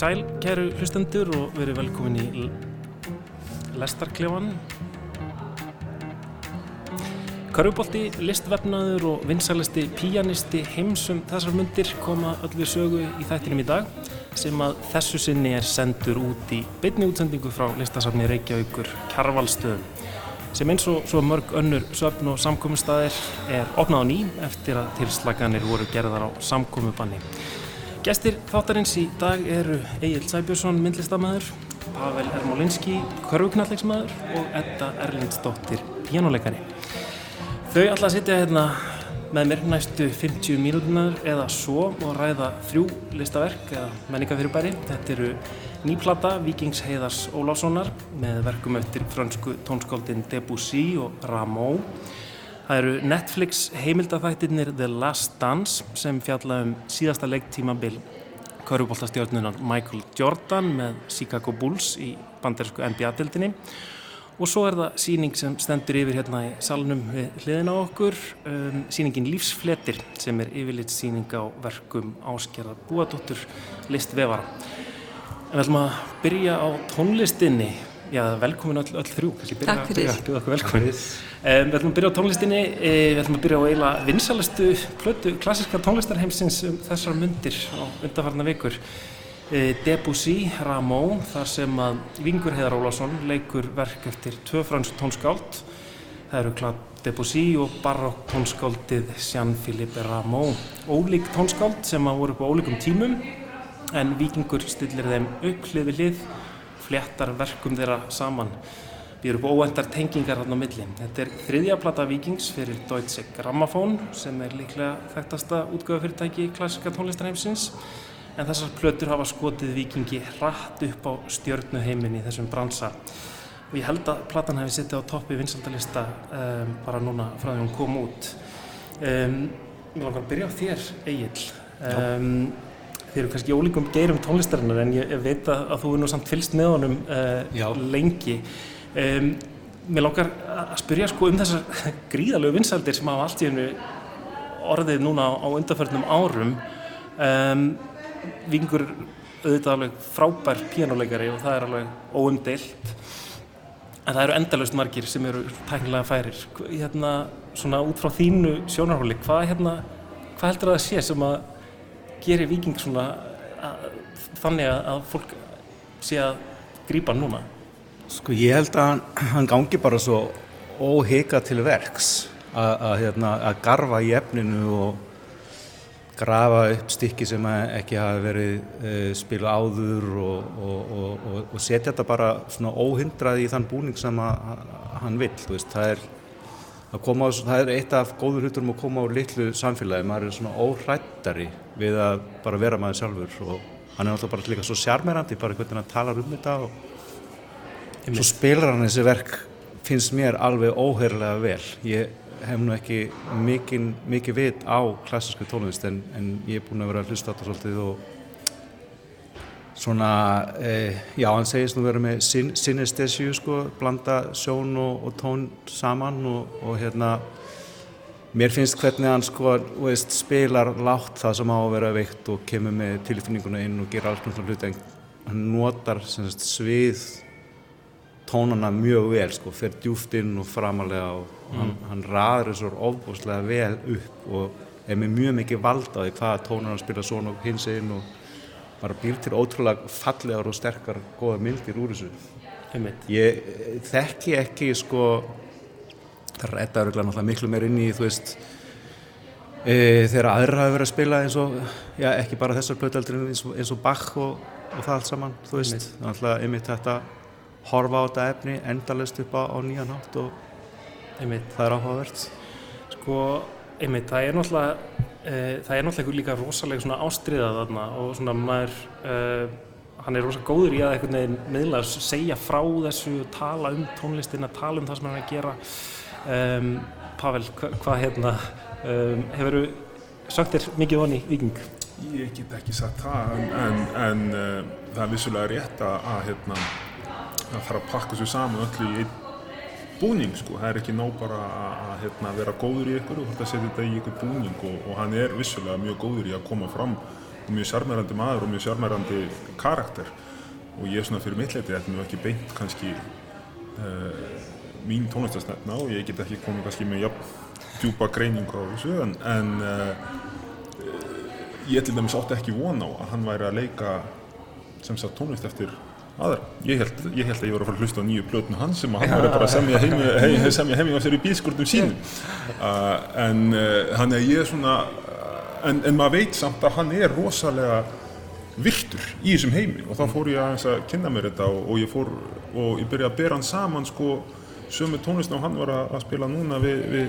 sæl, kæru hlustendur og verið velkomin í Lestarklefan. Körfubolti, listvefnaður og vinsalisti píjanisti heimsum þessar myndir koma öll við sögu í þættinum í dag sem að þessu sinni er sendur út í beinni útsendingu frá listasafni Reykjavíkur Kjarvalstöðum sem eins og svo mörg önnur söfn og samkominnstæðir er opnað á ný eftir að tilslaganir voru gerðar á samkomiðbanni. Gestir þáttarins í dag eru Egil Sæbjörnsson, myndlistamæður, Pavel Ermolinski, körfuknallegsmæður og Edda Erlindsdóttir, pjánuleikari. Þau alltaf sitja hérna með mér næstu 50 mínútunar eða svo og ræða þrjú listaverk eða menningafyrirbæri. Þetta eru nýplata Víkings Heiðars Óláfssonar með verkum eftir fransku tónskáldin Debussy og Rameau. Það eru Netflix heimildafættirnir The Last Dance sem fjalla um síðasta leiktímabil körfubóltastjórnunar Michael Jordan með Chicago Bulls í bandersku NBA-dildinni og svo er það síning sem stendur yfir hérna í salunum við hliðin á okkur um, síningin Lífsfletir sem er yfirleitt síning á verkum áskerðar búadóttur listvefara. En við ætlum að byrja á tónlistinni já velkomin öll, öll þrjú byrja, Takk fyrir. byrja, byrja um, Við ætlum að byrja á tónlistinni e, við ætlum að byrja á eila vinsalastu plötu klassiska tónlistarheimsins um þessar myndir á undarfarna vikur. Eh, Debussy, Rameau, þar sem að Vingur Heiðar Ólásson leikur verk eftir tvö fransk tónskáld. Það eru klart Debussy og barokk tónskáldið Jean-Philippe Rameau. Ólík tónskáld sem að voru upp á ólíkum tímum en Vikingur stillir þeim upp hlið við hlið, fléttar verkum þeirra saman. Við erum óendar tengingar þarna á milli. Þetta er þriðja platta Vikings fyrir Deutsche Grammophon sem er líklega þekktasta útgöðafyrirtæki klassika tónlistarheimsins. En þessar plötur hafa skotið vikingi hratt upp á stjörnuheiminni í þessum bransa. Og ég held að platan hefði sittið á toppi vinsaldalista um, bara núna frá því hún kom út. Um, Mér langar að byrja á þér Egil um, Þið eru kannski ólíkum geirum tónlistarinnar en ég, veit að, að þú er nú samt fylst með honum uh, lengi. Mér langar að spyrja sko um þessar gríðalögu vinsaldir sem hafa allt í hennu orðið núna á undarförnum árum. Um, Vingur auðvitað alveg frábær píjánuleikari og það er alveg óumdeilt. En það eru endalust margir sem eru tæknilega færir. Hérna svona út frá þínu sjónarhóli hvað hérna, hvað heldur það að sé sem að gerir Viking svona að, þannig að fólk sé að grípa núna? Sko ég held að hann gangi bara svo óheika til verks að, að, hérna, að garfa í efninu og grafa upp stykki sem ekki hafi verið uh, spila áður og, og, og, og setja þetta bara svona óhindraði í þann búning sem að, hann vil, þú veist, það er að á, það er eitt af góður hluturum að koma á litlu samfélagi, maður er svona óhrættari við að bara vera maður sjálfur og hann er alltaf bara líka svo sjarmerandi bara hvernig hann talar um þetta og svo spilar hann þessi verk finnst mér alveg óheirlega vel. Ég hef nú ekki mikið, mikið vit á klassísku tónlist en, en ég er búin að vera að hlusta á þetta svolítið og svona, eh, já hann segist nú vera með sin, sinestesju sko, blanda sjón og, og tón saman og, og hérna mér finnst hvernig hann sko veist, spilar látt það sem á að vera veikt og kemur með tilfinninguna inn og gera alls náttúrulega hluti en hann notar sagt, svið tónana mjög vel sko, fer djúft inn og framalega og mm. hann, hann raður þessu ofbúslega vel upp og er með mjög mikið vald á því hvaða tónar hann spila svona og hins einn og bara býr til ótrúlega fallegar og sterkar goða myndir úr þessu. Ég þekki ekki sko, það er þetta öruglega náttúrulega miklu meir inn í þú veist e, þegar aðra hafa verið að spila eins og, já ekki bara þessar plötaldrin eins, eins og Bach og, og það allt saman, þú veist, náttúrulega ymitt þetta horfa á þetta efni endalist upp á, á nýjan hátt og einmitt, það er áhugavert. Sko, einmitt, það er náttúrulega e, það er náttúrulega líka rosalega svona ástriða þarna og svona maður e, hann er rosalega góður í að einhvern veginn meðlega segja frá þessu tala um tónlistina, tala um það sem hann er að gera um, Pavel, hvað hva, hérna um, hefur þú sagt þér mikið voni viking? Ég get ekki sagt það en, en, en uh, það er vissulega rétt að, að hérna að fara að pakka svo saman öllu í einn búning sko, það er ekki nóg bara að hérna, vera góður í ykkur og þetta setja þetta í ykkur búning og, og hann er vissulega mjög góður í að koma fram mjög sjarmerandi maður og mjög sjarmerandi karakter og ég er svona fyrir mitt leiti þetta er nú ekki beint kannski uh, mín tónlistarstefna og ég get ekki komið kannski með jafn djúpa greiningu á þessu en, en uh, ég til dæmis átti ekki von á að hann væri að leika sem sagt tónlist eftir aðra. Ég held, ég held að ég var að fara að hlusta á nýju plötnu hans sem að hann var bara að semja heimi, heimi, semja heimi á sér í bílskurnum sínum. Uh, en uh, hann er ég svona, en, en maður veit samt að hann er rosalega virtur í þessum heimi. Og þá fór ég að, að kynna mér þetta og, og ég fór og ég byrjaði að bera hann saman sko sömu tónlistin og hann var að, að spila núna við, við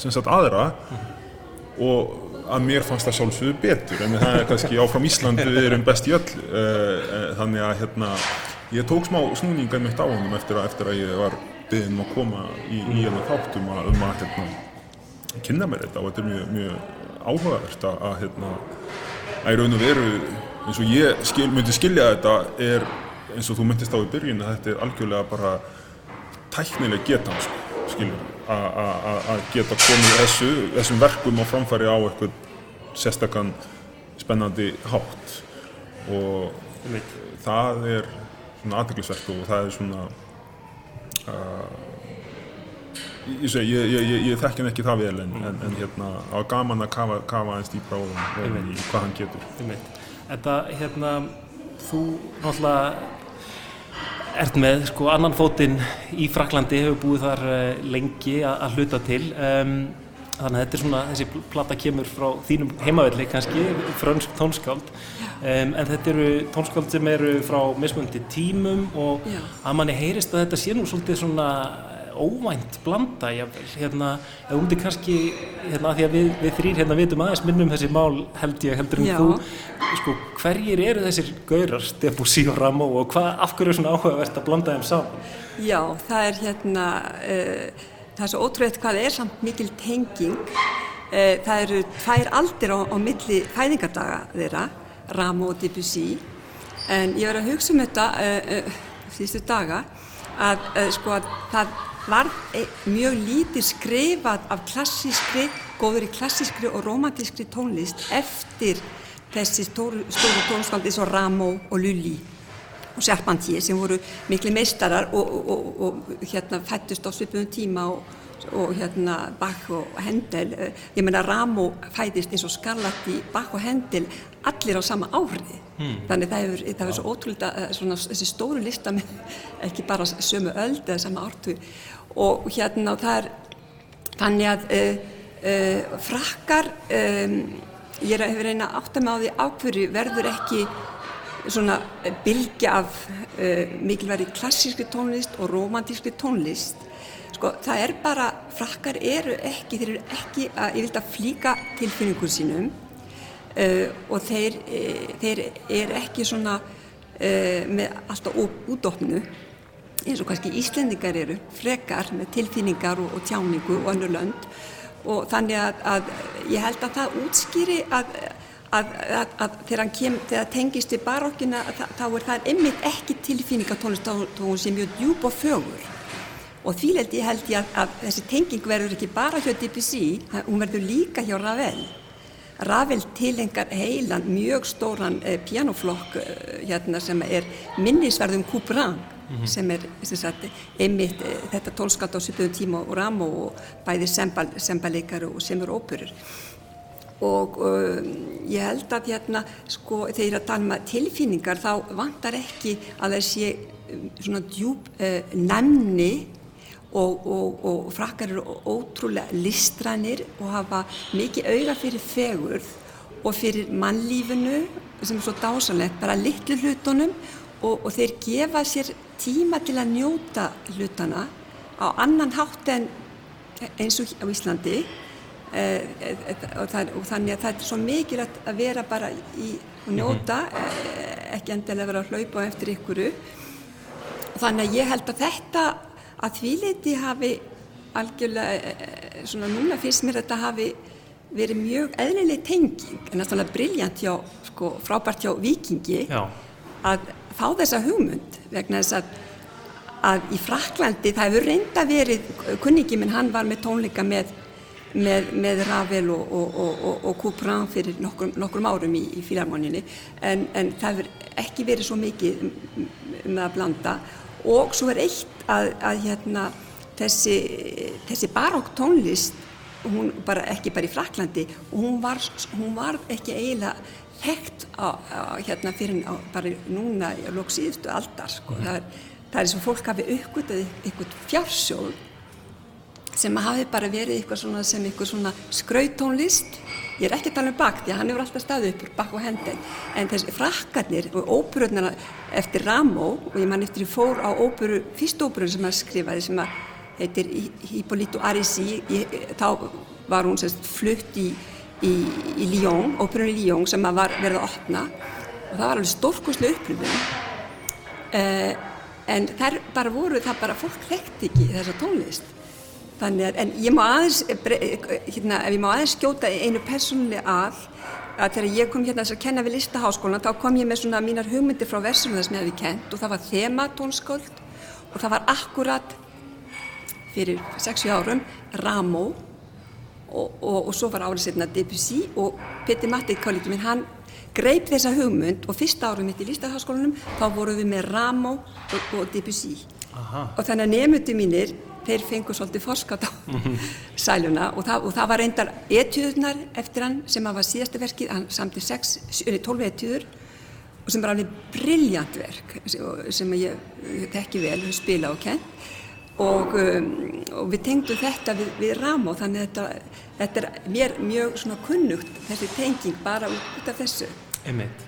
sem sagt aðra. Og að mér fannst það sjálfsögðu betur. En það er kannski áfram Íslandu við erum best í öll. Uh, þannig að hérna ég tók smá snúninga mitt á honum eftir að, eftir að ég var byggðin að koma í, í hérna þáttum að, um að hérna kynna mér þetta. Og þetta er mjög, mjög áhugavert að, hérna að í raun og veru eins og ég skil, myndi skilja þetta er eins og þú myndist á í byrjun að þetta er algjörlega bara tæknileg getan sko, að geta komið þessu, þessum verkum á framfæri á eitthvað sérstakann spennandi hátt. Og það er svona aðdeklisvert og það er svona uh, ég, ég, ég, ég þekk henn ekki það vel en, en, en hérna á gaman að kafa, kafa eins dýbra á það í hvað hann getur. Þetta hérna þú náttúrulega ert með sko annan fótinn í Fraklandi, hefur búið þar uh, lengi að hluta til. Um, þannig að þetta er svona, þessi platta kemur frá þínum heimavelli kannski, frönsk tónskáld. Um, en þetta eru tónskáld sem eru frá mismundi tímum og Já. að manni heyrist að þetta sé nú svolítið svona óvænt blanda hérna, eða um því kannski hérna, því að við, við þrýr hérna vitum aðeins minnum þessi mál held ég heldur um Já. þú sko, hverjir eru þessir gaurar Debussy og Rameau og hvað, af hverju er svona áhugavert að blanda þeim saman? Já, það er hérna uh, það er svo ótrúið hvað er samt mikil tenging uh, það eru tvær aldir á, á milli fæðingardaga þeirra Rameau og Debussy en ég var að hugsa um þetta uh, síðustu daga að sko að það var e, mjög lítið skrifað af klassískri, góður í klassískri og romantískri tónlist eftir þessi stóru, stóru tónskáldi eins og Rameau og Lully og Serpentier sem voru miklu meistarar og, og, og, og hérna fættust á svipum tíma og hérna Bach og Händel ég menna Rameau fæðist eins og Scarlatti, Bach og Händel allir á sama árið hmm. þannig það hefur, það hefur svo ótrúlega eh, svona, þessi stóru lista með ekki bara sömu öld eða sama ártu og hérna og það er þannig að uh, uh, frakkar um, ég hefur reyna átt að með á því ákverju verður ekki svona bylgja af uh, mikilværi klassíski tónlist og romantíski tónlist sko það er bara frakkar eru ekki, þeir eru ekki að ég vilt að flíka tilfinningur sínum og þeir, þeir eru ekki svona með alltaf útdóknu eins og kannski Íslendingar eru frekar með tilfinningar og, og tjáningu og annu lönd. Og þannig að, að ég held að það útskýri að, að, að þegar, kem, þegar tengist við barokkina þá er það einmitt ekki tilfinningatónlist þá hún sé mjög djúb og fögur og því held ég held ég að þessi tenging verður ekki bara hjá Debussy, hún verður líka hjá Ravel Ravel tilengar heilan mjög stóran eh, pianoflokk eh, hérna, sem er minnisverðum Couperin mm -hmm. sem er sagt, einmitt eh, þetta tólskald á 70 tíma og ram og bæði sembaleikar og semur óperur og uh, ég held að hérna sko þegar að tala um tilfinningar þá vantar ekki að það sé svona djúb uh, nefni og, og, og frakkar eru ótrúlega listrænir og hafa mikið auga fyrir fegurð og fyrir mannlífinu sem er svo dásanlegt, bara litlu hlutunum og, og þeir gefa sér tíma til að njóta hlutana á annan hátt en eins og á Íslandi. Eh, og, það, og þannig að það er svo mikilvægt að vera bara í og njóta, eh, ekki endilega vera að hlaupa eftir ykkuru þannig að ég held að þetta að því leiti hafi algjörlega, svona núna fyrst mér þetta hafi verið mjög eðlileg tenging. En það svona briljant hjá, sko, frábært hjá vikingi Já. að fá þessa hugmynd vegna þess að, að í Fraklandi það hefur reynda verið, kunningi minn hann var með tónleika með með, með Ravel og, og, og, og Couperin fyrir nokkrum, nokkrum árum í, í Fílarmoninni en, en það hefur ekki verið svo mikið með að blanda. og svo er eitt að, að hérna, þessi, þessi barokk tónlist hún bara ekki bara í Fraklandi og hún var, hún var ekki eiginlega þekkt á, á, hérna fyrir á, bara núna í lók síðustu aldar sko. mm. það, er, það er og fólk hafi uppgötað eitthvað fjársjóð sem hafi bara verið eitthvað svona sem eitthvað svona skrautónlist ég er ekki að tala um bakt, því að hann hefur alltaf staðið upp bak og hendin, en þessi frakkarnir og óperurnar eftir Ramó og ég man eftir ég fór á óperu fyrst óperun sem hann skrifaði sem að heitir Hippolito Arisi þá var hún semst flutt í, í, í Lyon, óperun í Lyon sem að var verið að opna. Og það var alveg stórkoslu upplifun eh, en þær bara voru það bara fólk þekkt ekki þessa tónlist Þannig að, en ég má aðeins, hérna, ef ég má aðeins skjóta einu persónuleg að, að þegar ég kom hérna þess að kenna við listaháskólan, þá kom ég með svona mínar hugmyndir frá versum þess með við kent og það var þematónsköld og það var akkurat fyrir 60 árum Ramó og, og, og svo var árið setna Debussy og Petti Matti, kollegi minn, hann greip þessa hugmynd og fyrsta árum mitt í listaháskólanum, þá vorum við með Ramó og, og Debussy. Aha. Og þannig að nefnuti mínir þeir fengu svolítið forskat á mm -hmm. sæluna og það, og það var reyndar etjúðunar eftir hann sem var síðasta verkið, hann samti 12 etjúður og sem var alveg brilljant verk sem ég tekki vel, spila og kent og, um, og við tengdu þetta við, við Ramó þannig að þetta, þetta er mér mjög svona kunnugt þessi tenging bara út af þessu Einmitt.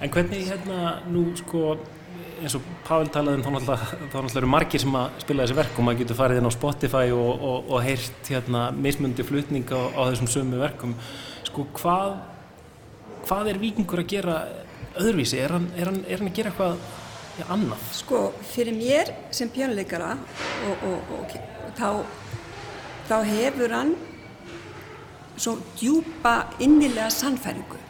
En hvernig hérna nú sko eins og Pavel talaði um þá náttúrulega eru margir sem að spila þessi verk og maður getur farið inn á Spotify og, og, og heyrt hérna mismundi flutning á, á þessum sömu verkum. Sko hvað hvað er vikingur að gera öðruvísi, er hann, er hann, er hann að gera eitthvað ja, annað? Sko, fyrir mér sem pjónuleikara og, og þá þá hefur hann svo djúpa innilega sannfæringu.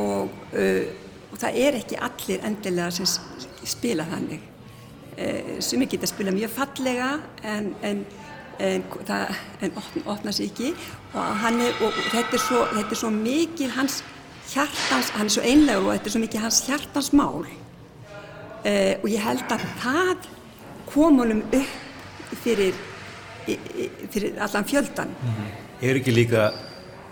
Og uh, og það er ekki allir endilega sem spila þannig. E, sumi geta spila mjög fallega en, en, en, það, en opna, opna sér ekki. Og, er, og þetta, er svo, þetta er svo mikið hans hjartans, hann er svo einlegur og þetta er svo mikið hans hjartans mál. E, og ég held að það kom honum upp fyrir, fyrir allan fjöldan mm -hmm. Er ekki líka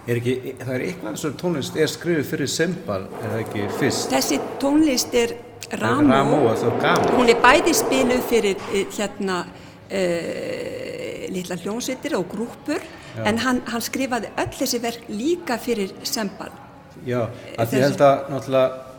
Er ekki, það er eitthvað og tónlist er skrifið fyrir Sembal, er það ekki fyrst? Þessi tónlist er Ramó, Ramó hún er bæði spiluð fyrir eh, hérna uh, litla hljómsveitir og grúpur Já. en hann, hann skrifaði öll þessi verk líka fyrir Sembal. Já, að því held að náttúrulega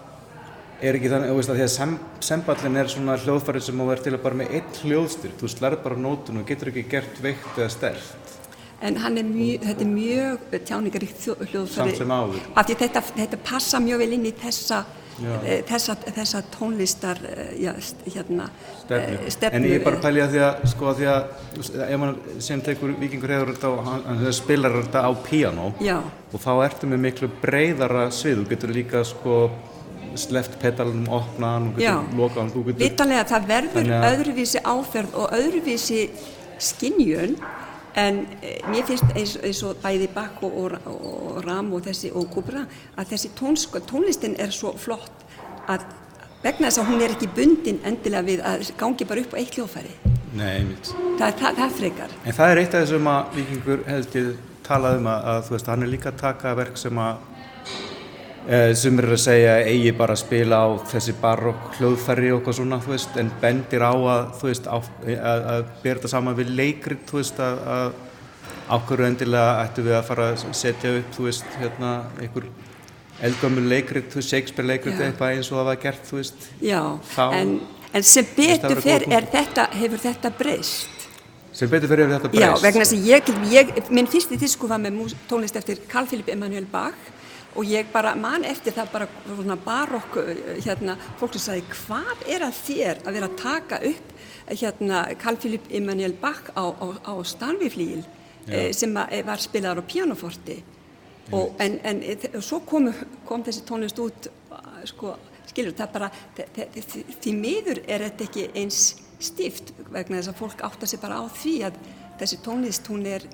er ekki þannig, þú veist að því að sem, Semballin er svona hljóðfærið sem á verð til að bara með eitt hljóðstyr, þú slærð bara nótun og getur ekki gert veikt eða stert en er mjög, þetta er mjög tjáningaríkt hljóðfæri af því þetta, þetta passa mjög vel inn í þessa, e, þessa, þessa tónlistar e, já, hérna, stefnu. E, stefnu. En ég er bara að pælja því að sko því að ef mann sem tekur vikingur hefur þetta og hann spilar þetta á piano já. og þá ertu með miklu breyðara svið, þú getur líka sko sleft petalunum, opna hann, þú getur loka hann, þú getur... Vitanlega það verður öðruvísi áferð og öðruvísi skinnjun En e, mér finnst eins, eins og bæði Bach og, og, og Ram og, þessi, og Kubra að þessi tónsk, tónlistin er svo flott að vegna þess að hún er ekki bundin endilega við að gangi bara upp á eitt hljóðfæri. Nei, einmitt. Það, það, það frekar. En það er eitt af þessum að vikingur heldur talað um að, að þú veist, hann er líka að taka verk sem að Eh, sem er að segja eigi bara að spila á þessi barokk hljóðferri og eitthvað svona veist, en bendir á að þú veist að, að, að bera þetta saman við leikrit þú veist að, að ákveður endilega ættu við að fara að setja upp þú veist hérna einhver eldgömmul leikrit, þú veist Shakespeare leikrit Já. eitthvað eins og það var gert þú veist. Já, Þá, en, en sem betur fer þetta, hefur þetta breyst? Sem betur fer hefur þetta breyst. Já, vegna þess að ég, ég minn fyrsti tísku var með tónlist eftir Carl Philipp Emanuel Bach og ég bara man eftir það bara svona barokk hérna, fólk sem sagði hvað er að þér að vera að taka upp hérna Carl Philipp Emanuel Bach á, á, á Stanleyflíl eh, sem var spilaðar á pianoforti og en, en svo kom, kom þessi tónlist út sko, skilur það bara því miður er þetta ekki eins stíft vegna þess að fólk átta sig bara á því að þessi tónlist hún er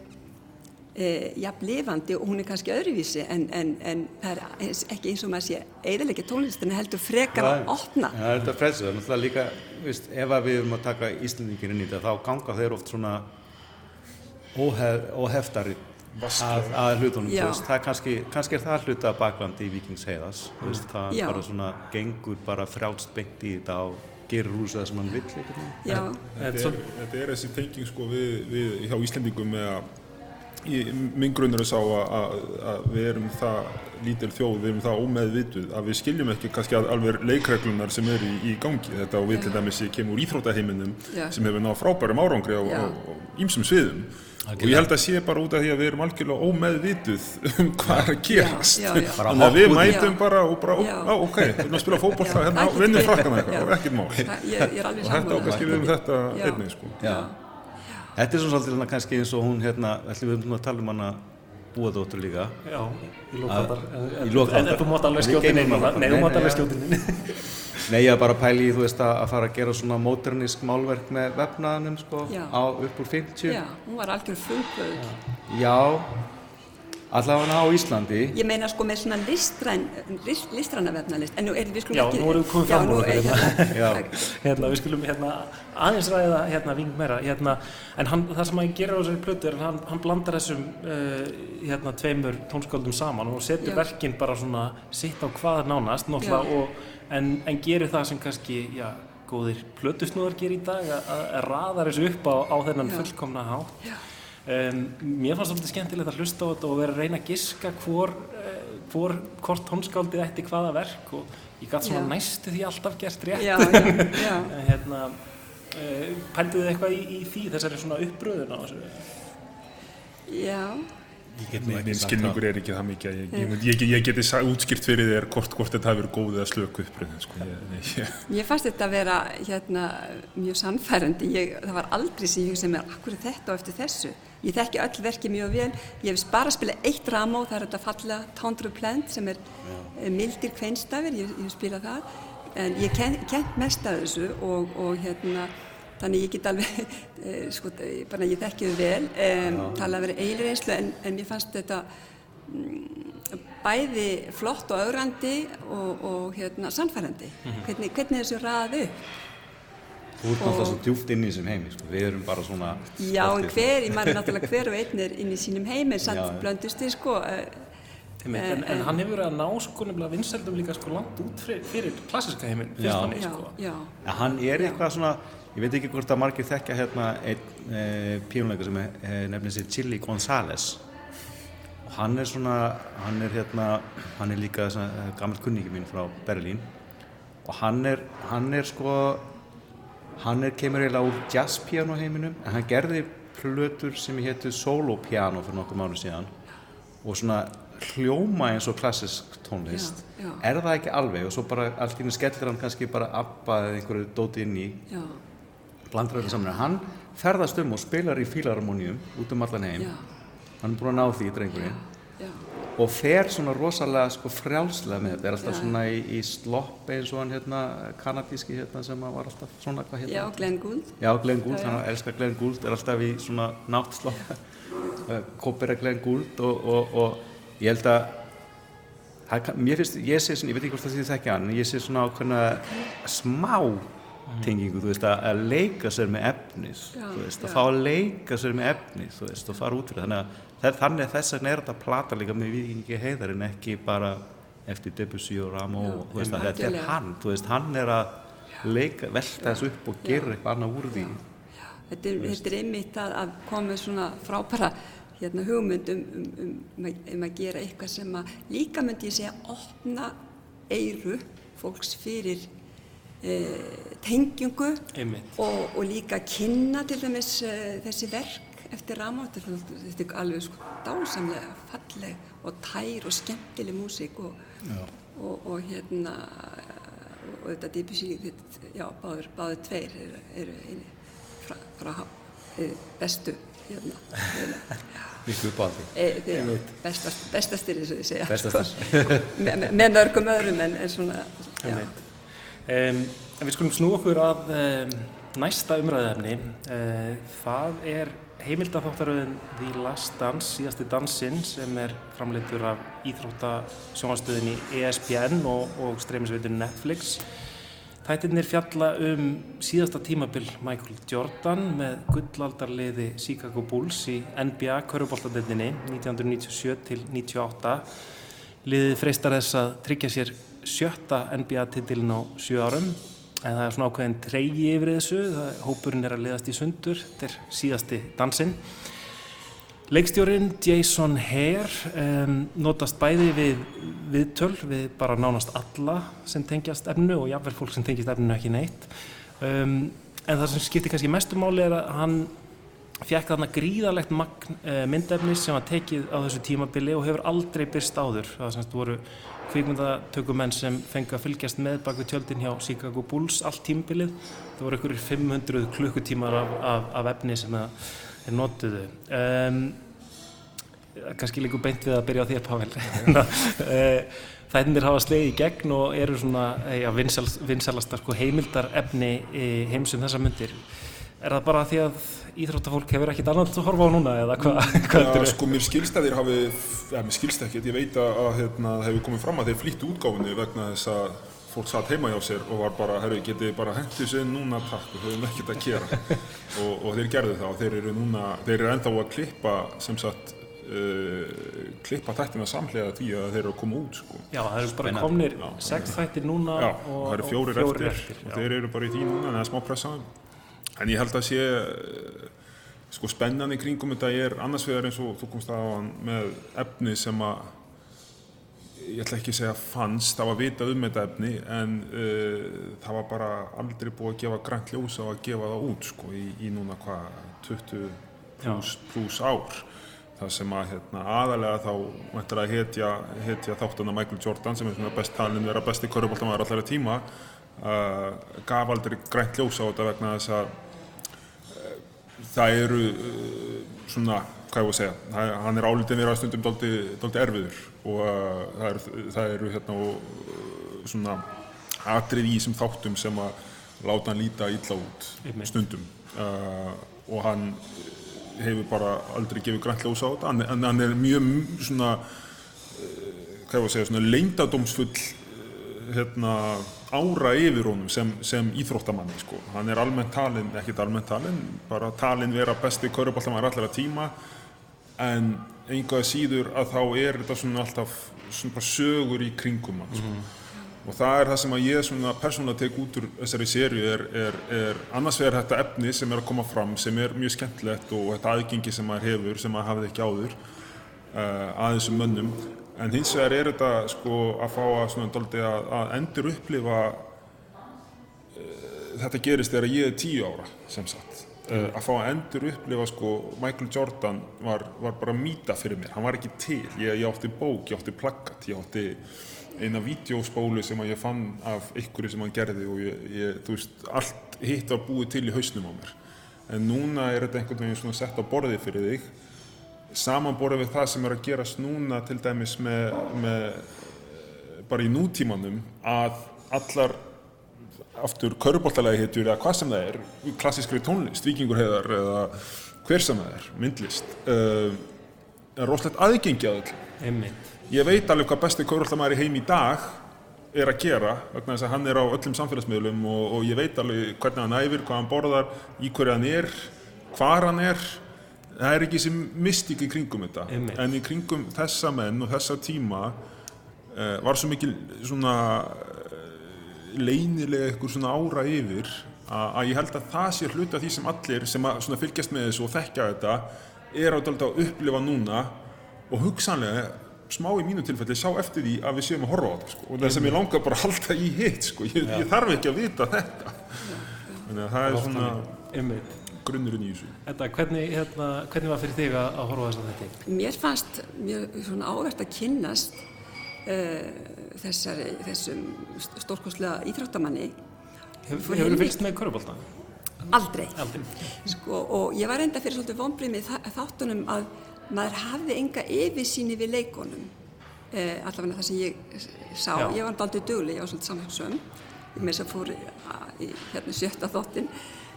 e, jafn lifandi og hún er kannski öðruvísi en, en, en það er ekki eins og maður sé eðalegja tónlistina heldur frekar að opna. Já, þetta er frelsið, það er náttúrulega líka, veist, ef að við erum að taka Íslandingin inn í þetta, þá ganga þeir oft svona óhef, óheftari að, að hlutunum, það er kannski, kannski er það hluta baklandi í Víkings heiðas, veist, það Já. bara svona gengur bara frjálst beint í þetta og gerir úr þessu það sem hann vill, Þetta er Þetta þetta þessi tenging sko við, við hjá Íslendingum með að minn grunnur er sá að, að, að við erum það lítil þjóð, við erum það ómeðvituð að við skiljum ekki kannski alveg leikreglunar sem eru í, í gangi. Þetta og við til dæmis ég kemur úr íþróttaheiminum Já. sem hefur náð frábærum árangri á, ýmsum sviðum. Og ég held að sé bara út af því að við erum algjörlega ómeðvituð um hvað er að gerast. þannig að við mætum Já. bara og bara, Já. á ok, við erum að spila fótbolta Já, hérna, vinnum frakkana eitthvað og ekkert mál. Er og þetta á kannski við um þetta Já. einnig sko. Já. Þetta er svona svolítið hérna kannski eins og hún hérna, ætlum við að tala um hana búadóttur líka. Já, í lókvaldar. í lok En þú mátt alveg skjóta inn. Nei, þú mátt alveg já. skjóta inn. Nei, ég er bara að pæli í, þú veist, að, fara að gera svona modernísk málverk með vefnaðanum, sko, á upp úr 50. Já, hún var algjör frumkvöld. Já, allavega á Íslandi. Ég meina sko með svona listræn, list, listræna vefnalist, en nú er við skulum Já, ekki... nú erum við komið fram Já, úr er hérna. við skulum hérna aðeins ræða hérna ving meira. Hérna, en hann, það sem hann gerir á þessari plötu er að hann, hann blandar þessum uh, hérna tveimur tónskáldum saman og setur Já. verkin bara svona sitt á hvað nánast, og, en, en gerir það sem kannski, já, góðir plötusnúðar gerir í dag, að, að raða þessu upp á, á þennan Já. fullkomna hátt. Um, mér fannst svolítið skemmtilegt að hlusta á þetta og vera að reyna að giska hvor, uh, hvor, hvort tónskáldið ætti hvaða verk og ég gæti svona Já. næstu því alltaf gert rétt Já, já, hérna, uh, pælduðu þið eitthvað í, í því þessari svona uppröðun á þessu? Já, Minn skilningur er ekki það mikið að ég, ég, ég, ég, ég geti útskýrt fyrir þér hvort, hvort þetta verið góð eða slöku uppröðin sko. ég, fannst þetta að vera hérna, mjög sannfærandi. Ég, það var aldrei sem ég hugsaði mér, akkur er þetta og eftir þessu? Ég þekki öll verki mjög vel. Ég hef bara spilað eitt ramó, það er þetta falla Tondru Plant sem er eh, mildir kveinstafir, ég, ég hef spilað það. En ég ken, kent mest af þessu og, og hérna, þannig ég get alveg, eh, sko, eh, bara ég þekki þau vel, um, tala að vera eilir einslu en, en mér fannst þetta mm, bæði flott og augrandi og, og hérna, sannfærandi. hvernig, hvernig þessu raði upp? Þú ert náttúrulega svo djúft inn í þessum heimi, sko. Við erum bara svona... Já, en hver, ég maður náttúrulega hver og einn er inn í sínum heimi, Já, samt já. blöndust þið sko. eh, Einmitt, en, en hann hefur verið að ná sko nefnilega vinsældum líka sko langt út fyrir, fyrir klassiska heiminn, Já. fyrst manni Já, sko. já, En hann er eitthvað svona, ég veit ekki hvort að margir þekkja hérna einn e, píónleika sem e, nefnir sér Chili González. Og hann er svona, hann er hérna, hann er líka svona, gammal kunningi mín frá Berlín. Og hann er, hann er sko, hann er, kemur eiginlega úr jazzpiano heiminum en hann gerði plötur sem héttu solo piano fyrir nokkuð mánu síðan. Og svona hljóma eins og klassisk tónlist. Já, já. er það ekki alveg? Og svo bara allt í henni skellir hann kannski bara abba eða einhverju dóti inn í. Já, saman hann ferðast um og spilar í fílarmónium út um allan heim. Já, hann er búin að ná því drengurinn. Já, og fer svona rosalega sko frjálslega með þetta. Er alltaf Já. svona í, í slopp eins og hann hérna kanadíski hérna sem að var alltaf svona hvað já, hérna Glenn Gould. Já, Glenn Gould, Já, já. hann elskar Glenn Gould, er alltaf í svona náttslopp, kopera Glenn Gould og, og, og ég held að, mér finnst, ég sé svona, ég veit ekki hvort það sé þekki hann, ég sé svona ákveðna smá tengingu, þú veist, að, leika sér með efnið, Já, þú veist, að já. fá að leika sér með efnið, þú veist, og fara út fyrir, þannig að þannig þess vegna er þetta plata líka með vikingi heiðar en ekki bara eftir Debussy og Rameau, Já, og, þú veist, þetta er hann, þú veist, hann er að leika, velta þessu upp og gera eitthvað annað úr því. Þetta er, þetta er einmitt að, að koma svona frábæra hérna, hugmynd um, um, um, um, að, um að gera eitthvað sem að líka myndi ég segja opna eyru fólks fyrir tengjungu Einmitt. og, og líka kynna til dæmis e, þessi verk eftir Ramón þetta er alveg sko dásamlega falleg og tær og skemmtileg músík og, og, og hérna og þetta þetta- já, báður, báður tveir eru, eru eini frá, frá e, bestu hérna, hérna Miklu uppáhaldi. e, bestast, bestastir eins og ég segja Bestastir. Me, me, með mörgum öðrum en, en svona já. Um, en við skulum snú okkur að um, næsta umræðefni. Uh, það er heimildatháttaröðin The Last Dance, síðasti dansinn sem er framleitur af íþróttasjónastöðinni ESPN og, og streymisveitur Netflix. Þættirnir fjalla um síðasta tímabil Michael Jordan með gullaldarliði Chicago Bulls í NBA köruboltadeldinni 1997 til 98. Liðið freistar þess að tryggja sér sjötta NBA-titilin á sjö árum en það er svona ákveðin treygi yfir þessu, það, hópurinn er að liðast í sundur, þetta er síðasti dansinn. Leikstjórin Jason Hare um, notast bæði við viðtöl við bara nánast alla sem tengjast efnu og jáfnveil fólk sem tengjast efnu ekki neitt. Um, en það sem skiptir kannski mestumáli er að hann fekk þarna gríðalegt magn uh, myndefnis sem var tekið á þessu tímabili og hefur aldrei byrst áður. Það semst voru kvikmyndatökumenn sem fengi að fylgjast með bak við tjöldin hjá Chicago Bulls allt tímabilið. Það voru einhverjir 500 klukkutímar af, af, af efni sem þeir notuðu. Um, kannski líka beint við að byrja á þér Pavel. Þættinir hafa slegið í gegn og eru svona ja, vinsal, vinsalasta sko, heimildar efni heimsum þessa myndir. Er það bara því að íþróttafólk hefur ekkert annað að horfa á núna eða hvað? Hva Já, sko mér skilst að þeir hafi, ja, mér skilst ekkert, ég veit að, að hérna, það hefur komið fram að þeir flýttu útgáfinni vegna þess að fólk satt heima hjá sér og var bara, herru, getið bara hendið sér núna takk og þau hefum ekkert að gera. Og, og þeir gerðu það og þeir eru núna, þeir eru enda á að klippa sem sagt Uh, klippa þættina samlega því að þeir eru að koma út sko. Já, það eru bara komnir sex þættir núna já, og það eru fjórir, fjórir eftir, eftir og þeir eru bara í því núna en það er smá pressaðum en ég held að sé sko spennan í kringum þetta er annars vegar eins og þú komst að með efni sem að ég ætla ekki að segja fannst, það var vitað um þetta efni en uh, það var bara aldrei búið að gefa grænt ljós á að gefa það út sko í, í núna hvað 20 pluss plus ár. Það sem að hérna, aðalega þá mættir að hetja, hetja þáttuna Michael Jordan sem er best talin vera besti körubóltamæður allar í tíma uh, gaf aldrei grænt ljós á þetta vegna þess að það eru uh, svona, hvað ég voru að segja það, hann er álítið verið að stundum dólti erfiður og það eru, það eru hérna og svona atrið í þessum þáttum sem að láta hann líta illa út stundum. Og hann hefur bara aldrei gefið grænt ljós á þetta. En hann er mjög svona hvað ég var að segja, svona leindadómsfull hérna, ára yfir honum sem, sem íþróttamanni sko. hann er almennt talinn, ekkert almennt talinn bara talinn vera besti kauruboltamæður allar að tíma en einhvað síður að þá er þetta svona alltaf svona sögur í kringum hann sko. mm -hmm. og það er það sem að ég svona persónulega tek út úr þessari sériu er, er, er annars vegar þetta efni sem er að koma fram sem er mjög skemmtilegt og þetta aðgengi sem maður hefur sem maður hafði ekki áður uh, að þessum mönnum en hins vegar er þetta sko að fá að svona doldi að, að endur upplifa uh, þetta gerist þegar ég er tíu ára sem sagt. Uh, að fá að endur upplifa sko Michael Jordan var, var bara mýta fyrir mér, hann var ekki til. Ég, ég átti bók, ég átti plaggat ég átti eina vídeospólu sem að ég fann af ykkur sem hann gerði og ég, ég, þú veist, allt hitt var búið til í hausnum á mér. En núna er þetta einhvern veginn svona sett á borðið fyrir þig samanborðið við það sem er að gerast núna til dæmis með, með bara í nútímanum að allar aftur köruboltalagi heitur eða hvað sem það er klassískri tónlist, vikingur heiðar eða hver sem það er, myndlist uh, er rosalegt aðgengi að öll ég veit alveg hvað besti köruboltamæri heim í dag er að gera vegna þess að hann er á öllum samfélagsmiðlum og, og ég veit alveg hvernig hann æfir, hvað hann borðar í hverju hann er, hvar hann er það er ekki sem mystík í kringum þetta Einmitt. en í kringum þessa menn og þessa tíma uh, var svo mikil svona leynilega eitthvað svona ára yfir að ég held að það sé hluta því sem allir sem að fylgjast með þessu og þekkja þetta er á dálta að upplifa núna og hugsanlega smá í mínu tilfelli sjá eftir því að við séum að horfa á þetta sko. og það sem ég langar bara að halda í hitt sko. ég, ég þarf ekki að vita þetta þannig að það er svona Einmitt. Grunnurinn í þessu Þetta, hvernig, hérna, hvernig var fyrir þig að, að horfa á þess að þetta? Mér fannst mjög svona áverkt að kynnast uh, þessari, þessum stórkoslega íþróttamanni Hefur þú fylgst með körubólta? Aldrei. Aldrei. Sko, og ég var enda fyrir svolítið vonbrið með þáttunum að maður hafði enga yfirsýni við leikonum. Eh, allavega það sem ég sá. Já. Ég var aldrei döguleg, ég var svolítið samfélagsum. Ég með þess að fór í hérna, sjötta þáttin.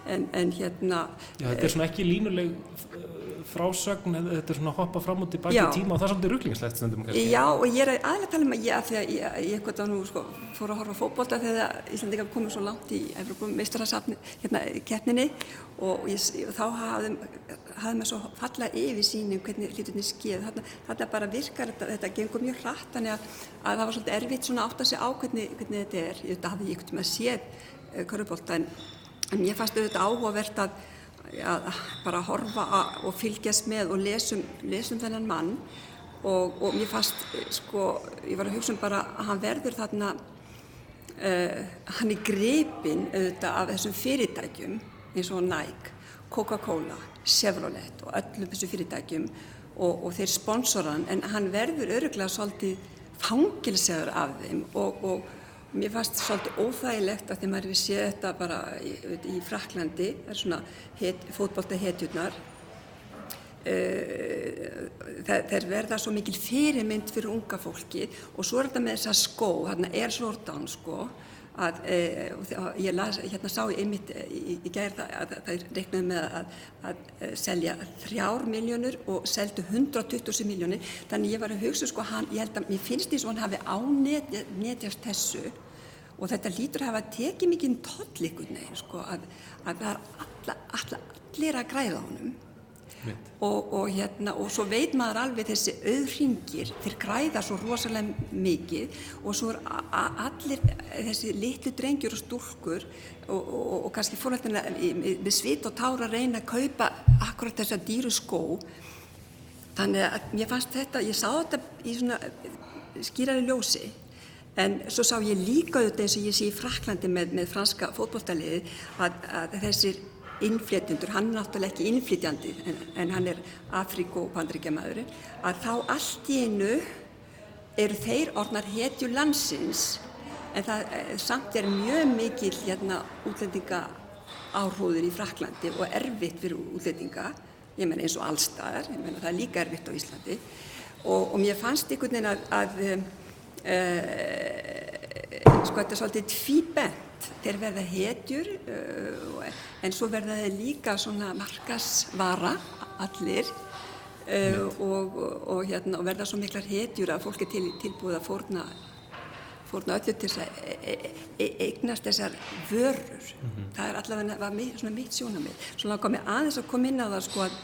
En, en hérna Já, þetta er svona ekki línuleg uh, frásögn, þetta er svona að hoppa fram og í tíma og það er svolítið rugglingslegt stundum kannski. Já, og ég er aðlega að tala um að ég, af því að ég, ég eitthvað nú, sko, fór að horfa á fótbolta þegar Íslandingar komið svo langt í Evropum meistarasafni, hérna, keppninni og ég, og þá hafði, hafði maður svo fallað yfir sínum hvernig hlutinni skeið. Þarna, þarna bara virkar þetta, þetta gengur mjög hratt, þannig að, að það var svolítið erfitt svona að átta sig á hvernig, hvernig þetta er. Ég þetta hafði ég ekkert með að séð uh, körubólta en, en ég fannst auðvitað áhugavert að að bara horfa að, og fylgjast með og lesum, lesum þennan mann. Og, og mér fannst sko, ég var að hugsa um bara að hann verður þarna uh, hann er gripinn auðvitað af þessum fyrirtækjum eins og Nike, Coca-Cola Chevrolet og öllum þessum fyrirtækjum og, og þeir sponsoran en hann verður öruglega svolítið fangilsegur af þeim og, og Mér fannst svolítið óþægilegt að því maður hefði séð þetta bara í, í Fraklandi, það er svona het, fótbolta hetjurnar. Þeir verða svo mikil fyrirmynd fyrir unga fólki og svo er þetta með þessa skó, þarna er Jordan sko, að e, ég las, hérna sá ég einmitt í, í gær það að það reiknaði með að, að selja þrjár miljónur og seldu 120 miljónir, þannig ég var að hugsa sko hann, ég held að mér finnst því að hann hafi ánetjast þessu og þetta lítur að hafa tekið ykkur neginn sko að, að það er alla, alla, allir að græða honum. Og, og, hérna, og svo veit maður alveg þessi auðringir þeir græða svo rosalega mikið. Og svo er allir þessi litlu drengjur og stúlkur og, og, og kannski fórhaldina með svit og tára reyna að kaupa akkurat þessa dýru skó. Þannig að mér fannst þetta ég sá þetta í svona skýrari ljósi en svo sá ég líka auðvitað eins og ég sé í Fraklandi með, með franska fótbolltaliði að, að þessir innflytjendur, hann er náttúrulega ekki innflytjandi en, en hann er Afríku og Pandríkjamaðurinn, að þá allt í einu eru þeir orðnar hetju landsins. En það eh, samt er mjög mikil hérna útlendinga áhrúður í Fraklandi og erfitt fyrir útlendinga, ég menna eins og allstaðar, ég menna það er líka erfitt á Íslandi. Og, og mér fannst einhvern veginn að, að uh, sko þetta er svolítið tvíbent, þeir verða hetjur uh, en svo verða þeir líka svona markasvara allir uh, og, og, og, hérna, og verða svo miklar hetjur að fólk er til, tilbúið að fórna fórna öllu til þess að e e e eignast þessar vörur. Það er allavega var mi svona mitt sjónamið. Svona komið aðeins að koma inn á það sko að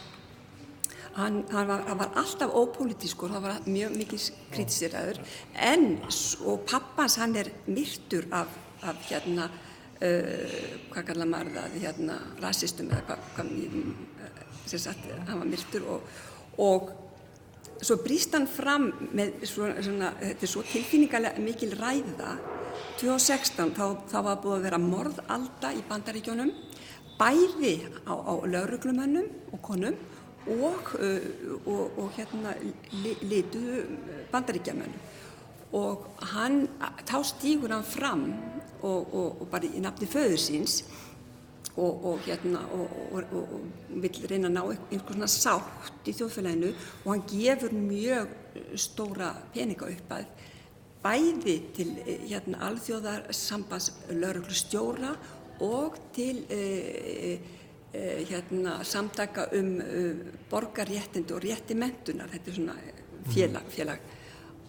hann, hann, var, hann var alltaf ópolítiskur, hann var mjög mikið kritiseraður en, og pappans hann er myrtur af, af hérna, uh, hvað kallar maður það, hérna, rasistum eða hvað, hvað uh, sem sagt, hann var myrtur og, og svo brýst hann fram með svona, svona þetta er svo tilfinningarlega mikil ræða. 2016 þá, þá var búið að vera morðalda í bandaríkjónum bæði á, á lauruglumönnum og konum og, uh, og, og hérna li, lituðu bandaríkjamönnum. Og hann, þá stígur hann fram og, og, bara í nafni föður síns og, hérna og, vill reyna að ná einhvers svona sátt í þjóðfélaginu og hann gefur mjög stóra peninga upp að bæði til eh, hérna alþjóðarsambands lauruglustjóra og til e, hérna samtaka um e, borgarréttindi og rétti mentunar, þetta er svona félag, félag.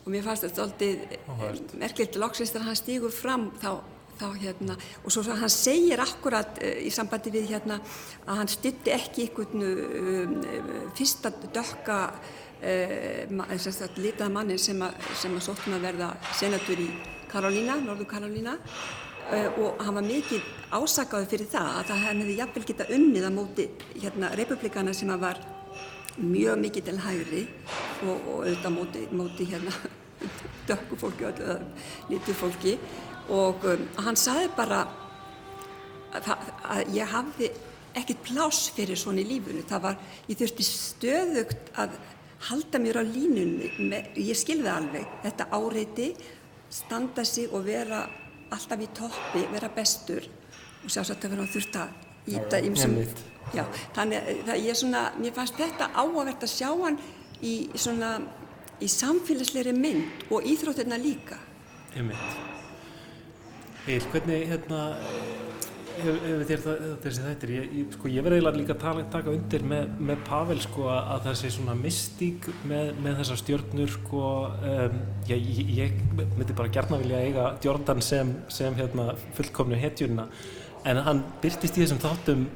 og mér fannst þetta alltaf merkilegt. Loksist þegar hann stígur fram þá þá hérna, og svo, hann segir akkurat uh, í sambandi við hérna að hann stytti ekki einhvern um, fyrsta dökka uh, litaða mannin sem að, að sóttum að verða senatur í Karolína, Norður Karolína og hann var mikið ásakaður fyrir það að það hefði jafnvel getað unnið á móti hérna republikana sem að var mjög mikið til hægri og, og auðvitað móti, móti hérna dökku fólki og litu fólki og um, hann saði bara að, að ég hafði ekkert pláss fyrir svona í lífunu. Það var, ég þurfti stöðugt að halda mér á línunni, ég skilði alveg, þetta áreiti, standa sig og vera alltaf í toppi, vera bestur og sjálfsagt að vera að þurft að íta. Einmitt. Já, þannig að ég svona, mér fannst þetta áhugavert að sjá hann í svona, í samfélagsleiri mynd og íþróttirna líka. Einmitt. Eil, hvernig, hérna, hefur þér þessi þættir, ég, ég, sko, ég verði eiginlega líka að tala, taka undir með, með Pavel sko að, að það sé svona mystík með, með þessar stjórnur sko, um, ég, ég, myndi bara gerna vilja eiga Jordan sem, sem hérna, fullkomnu hetjuna en hann byrtist í þessum þáttum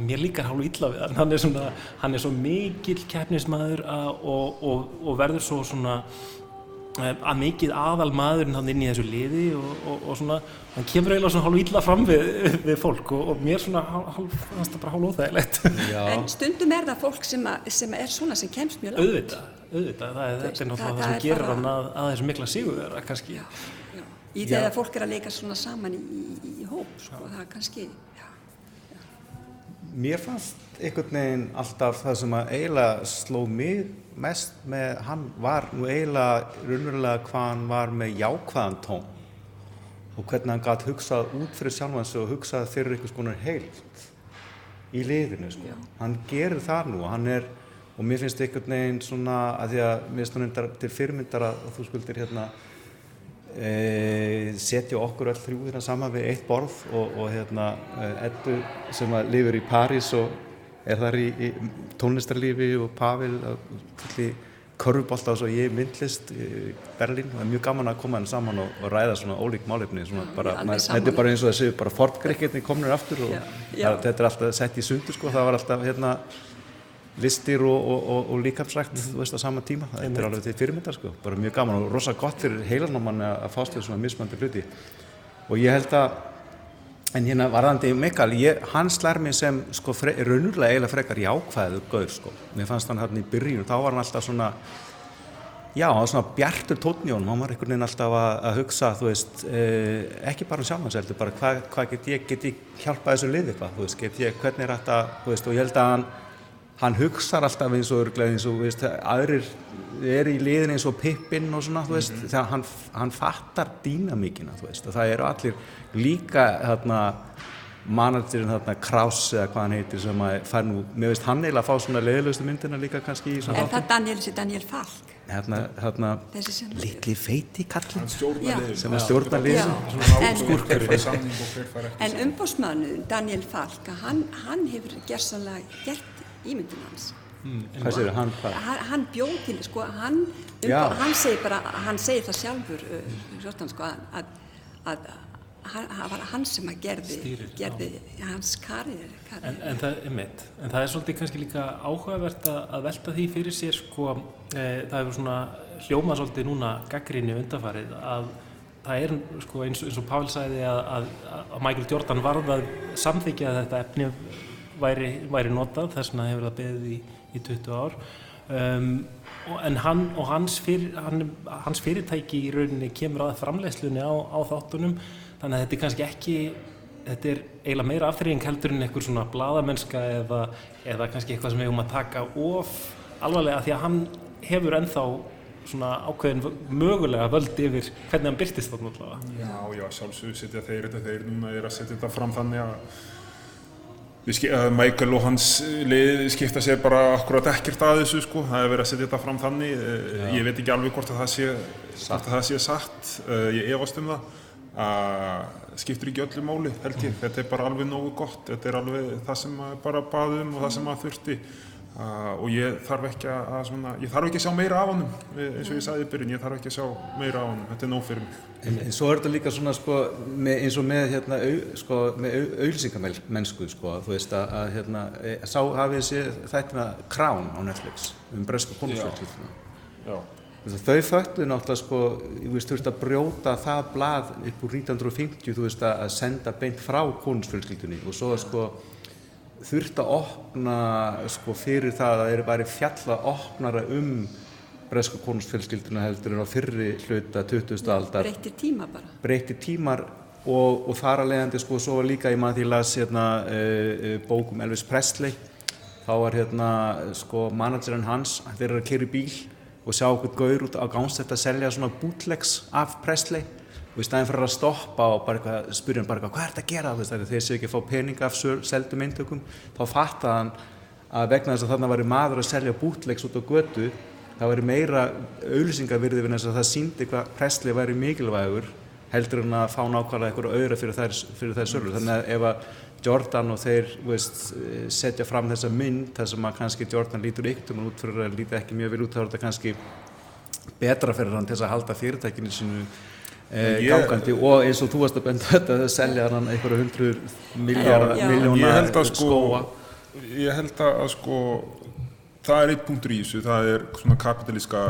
mér líkar hálfu illa við hann. Hann er, svona, hann er svo mikil keppnismæður og, og, og verður svo svona að mikið aðal maðurinn hann inn í þessu liði og, og, og svona, hann kemur eiginlega svona hálf illa fram við, við fólk og, og mér svona hálf, það er bara hálf óþægilegt En stundum er það fólk sem, að, sem er svona sem kemst mjög langt. auðvitað, auðvitað, það er, þetta er það- náttúrulega það, það sem er gerir hann að, að þessu mikla sigurvera kannski Já, já. Í þegar fólk er að leika svona saman í, í, í hóp, sko, það er kannski, já. Mér fannst einhvern veginn alltaf það sem að eiginlega sló mig mest með hann var nú eiginlega raunverulega hvað hann var með jákvæðan tón og hvernig hann gæti hugsað út fyrir sjálfan sig og hugsað fyrir einhvers konar heilt í liðinu sko. Hann gerir það nú er og mér finnst einhvern veginn svona að því að mér finnst hann til fyrirmyndar að þú skuldir hérna setja okkur öll þrjú hérna saman við eitt borð og, og hérna eh, Eddu sem að lifir í París og er þar í, í tónlistarlífi og Pavel fulli körfubólta og svo ég myndlist Berlín. Og það er mjög gaman að koma henni saman og, og ræða svona ólík málefni þetta er bara eins og þessi bara fortgreikirni komnir aftur og það, þetta er alltaf sett í sundur sko, það var alltaf hérna listir og, og, og, og líkamsrækt þú veist á sama tíma, þetta er alveg til fyrirmyndar sko, bara mjög gaman og rosa gott fyrir heilanáman að fást við svona mismandi hluti. Og ég held að en hérna varðandi Mikael, ég, hann slær mig sem sko raunurlega eiginlega frekar jákvæður gaur sko, mér fannst hann hann í byrjun þá var hann alltaf svona já, hann var svona bjartur tónjónum hann var einhvern veginn alltaf að, að hugsa þú veist, eh, ekki bara um sjálfanseldur bara hvað hva get ég, get ég hjálpað þessu lið eitthvað, þú veist, get ég, hvernig er þetta þú veist, og ég held að hann hann hugsar alltaf eins og örglega eins og veist, aðrir er í liðin eins og pippinn og svona, þú veist, Mhm. þegar hann, hann fattar dýnamíkina, þú veist, og það eru allir líka þarna managerinn þarna Kraus eða hvað hann heitir sem að fær nú, mér veist hann eiginlega að fá svona leiðilegustu myndina líka kannski Er það Daniel, þessi Daniel Falk? hérna, hérna Þessi sem... litli feiti liðinu. sem að stjórna liðinu. Já, en, en umbósmannu Daniel Falk, að hann, hann hefur gersanlega gert ímyndin hans. hvað séu, hann hvað Hann, hann bjóð til, sko, hann, umbó, hann segir bara, hann segir það sjálfur, uh, Jordan, sko, að, að, að það var hann sem að gerði, Stýrir, gerði hans karriér. En, en, en það er svolítið kannski líka áhugavert að, að velta því fyrir sér sko, e, það hefur svona hljómað svolítið núna gaggrinni undarfarið að það er sko, eins, eins og Pavel sagði að, að, að Michael Jordan varð að samþykja að þetta efni væri, væri notað þess vegna hefur það beðið í, í 20 ár um, og, en hann og hans, fyr, hann, hans fyrirtæki í rauninni kemur að framleiðslunni á, á þáttunum þannig að þetta er kannski ekki þetta er eiginlega meira afþreying heldur en einhver svona bladamennska eða, eða kannski eitthvað sem við höfum að taka of alvarlega því að hann hefur ennþá svona ákveðin mögulega völd yfir hvernig hann byrtist þarna allavega. Já, já, sjálfsögur setja þeir þetta, þeir núna er að setja þetta fram þannig að Michael og hans lið skipta sér bara akkurat ekkert að þessu sko, það er verið að setja þetta fram þannig, Eh, ég veit ekki alveg hvort að það sé, hvort að það sé satt, Eh, ég efast um það, að skiptir ekki öllu máli held ég, þetta er bara alveg nógu gott, þetta er alveg það sem maður bara baðum og það sem maður þurfti Uh, og ég þarf ekki að, svona, ég þarf ekki að sjá meira af honum eh, eins og ég sagði í byrjun, ég þarf ekki að sjá meira af honum. Þetta er nóg fyrir mig. En, en svo er þetta líka svona sko, með, eins og með, hérna, sko, með auðlýsingamennsku sko, þú veist að, að hérna, e, sá hafið þessi þættina Crown á Netflix um bresku konusfjöldskylduna. Já. Þau föttu náttúrulega sko, þú veist, þurfti að brjóta það blað upp úr 1950, þú veist, að senda beint frá konusfjölskyldunni og svo sko þurfti að opna sko fyrir það að það er bara fjalla opnara um bresku konusfjölskylduna heldur en á fyrri hluta 20. aldar Breyttir tíma bara. breytti tímar og, og þar að leiðandi sko svo var líka ég maður því að las hérna uh, uh, bókum Elvis Presley þá var hérna sko managerinn hans þeir eru að keyra í bíl og sjá okkur gaur út á gánstætt að selja svona bootlegs af Presley og í staðin fyrir að stoppa og eitthvað spyrja hann bara eitthvað, hvað er þetta að gera veist, þegar þeir séu ekki að fá peninga af seldum eintökum þá fattaði hann að vegna þess að þarna væri maður að selja bootlegs út á götu það væri meira auðlýsingavirði við þess að það síndi hvað Presley væri mikilvægur heldur en að fá nákvæmlega einhverju auðra fyrir þær, þær sölur. Þannig að ef að Jordan og þeir veist, setja fram þessa mynd þar sem að kannski Jordan lítur ykkur um út fyrir að líta ekki mjög vel út þá er þetta kannski betra fyrir hann til að halda fyrirtækinu Ég- gangandi. Og eins og þú varst að benda þetta að selja hann einhverju hundruð miljóna, Já. miljóna Ég held að sko, skóa ég held að sko, það er eitt punktur í þessu, það er svona kapitalíska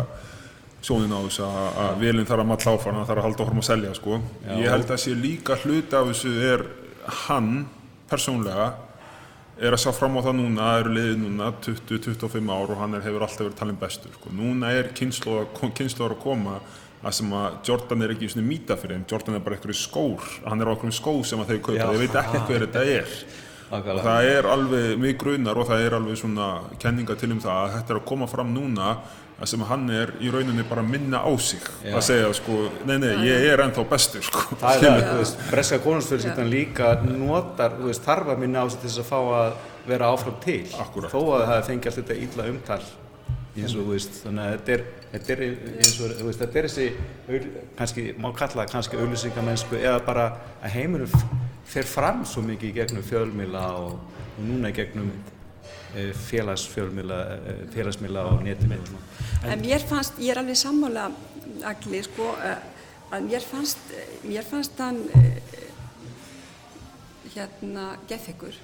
sjónin á þessu að, velinn þarf að matla áfram, það þarf að halda áfram að selja sko. Ég held að sé líka hluti af þessu er hann persónlega er að sjá fram á það núna, það eru liðið núna 20-25 ár og hann er, hefur alltaf verið talin bestur sko. Núna er kynnslóðar að koma að sem að Jordan er ekki svona mýta fyrir þeim, Jordan er bara einhverju skór, hann er á einhverjum skó sem að þau kaupa, Já. ég veit ekki hver þetta er. Og það er alveg mjög grunar og það er alveg svona kenninga til um það að þetta er að koma fram núna að sem hann er í rauninni bara að minna á sig Já. að segja sko, nei nei, ég er ennþá bestur sko. Það er það, þú veist, breska konungsfjölskyldan líka notar, þú veist, þarf að minna á sig til þess að fá að vera áfram til Akkúrat. þó að það fengi allt þetta illa umtal eins og, þú veist, þannig að þetta er, þetta er eins og, þú veist, þetta er þessi kannski, má kalla það kannski auðlýsingamennsku eða bara að heiminum fer fram svo mikið í gegnum fjölmila og, og núna í gegnum félagsfjölmila, e, félagsmila og netinu. En mér fannst, ég er alveg sammála Agli, sko, eh, að mér fannst, mér fannst hann eh, hérna geðþekkur.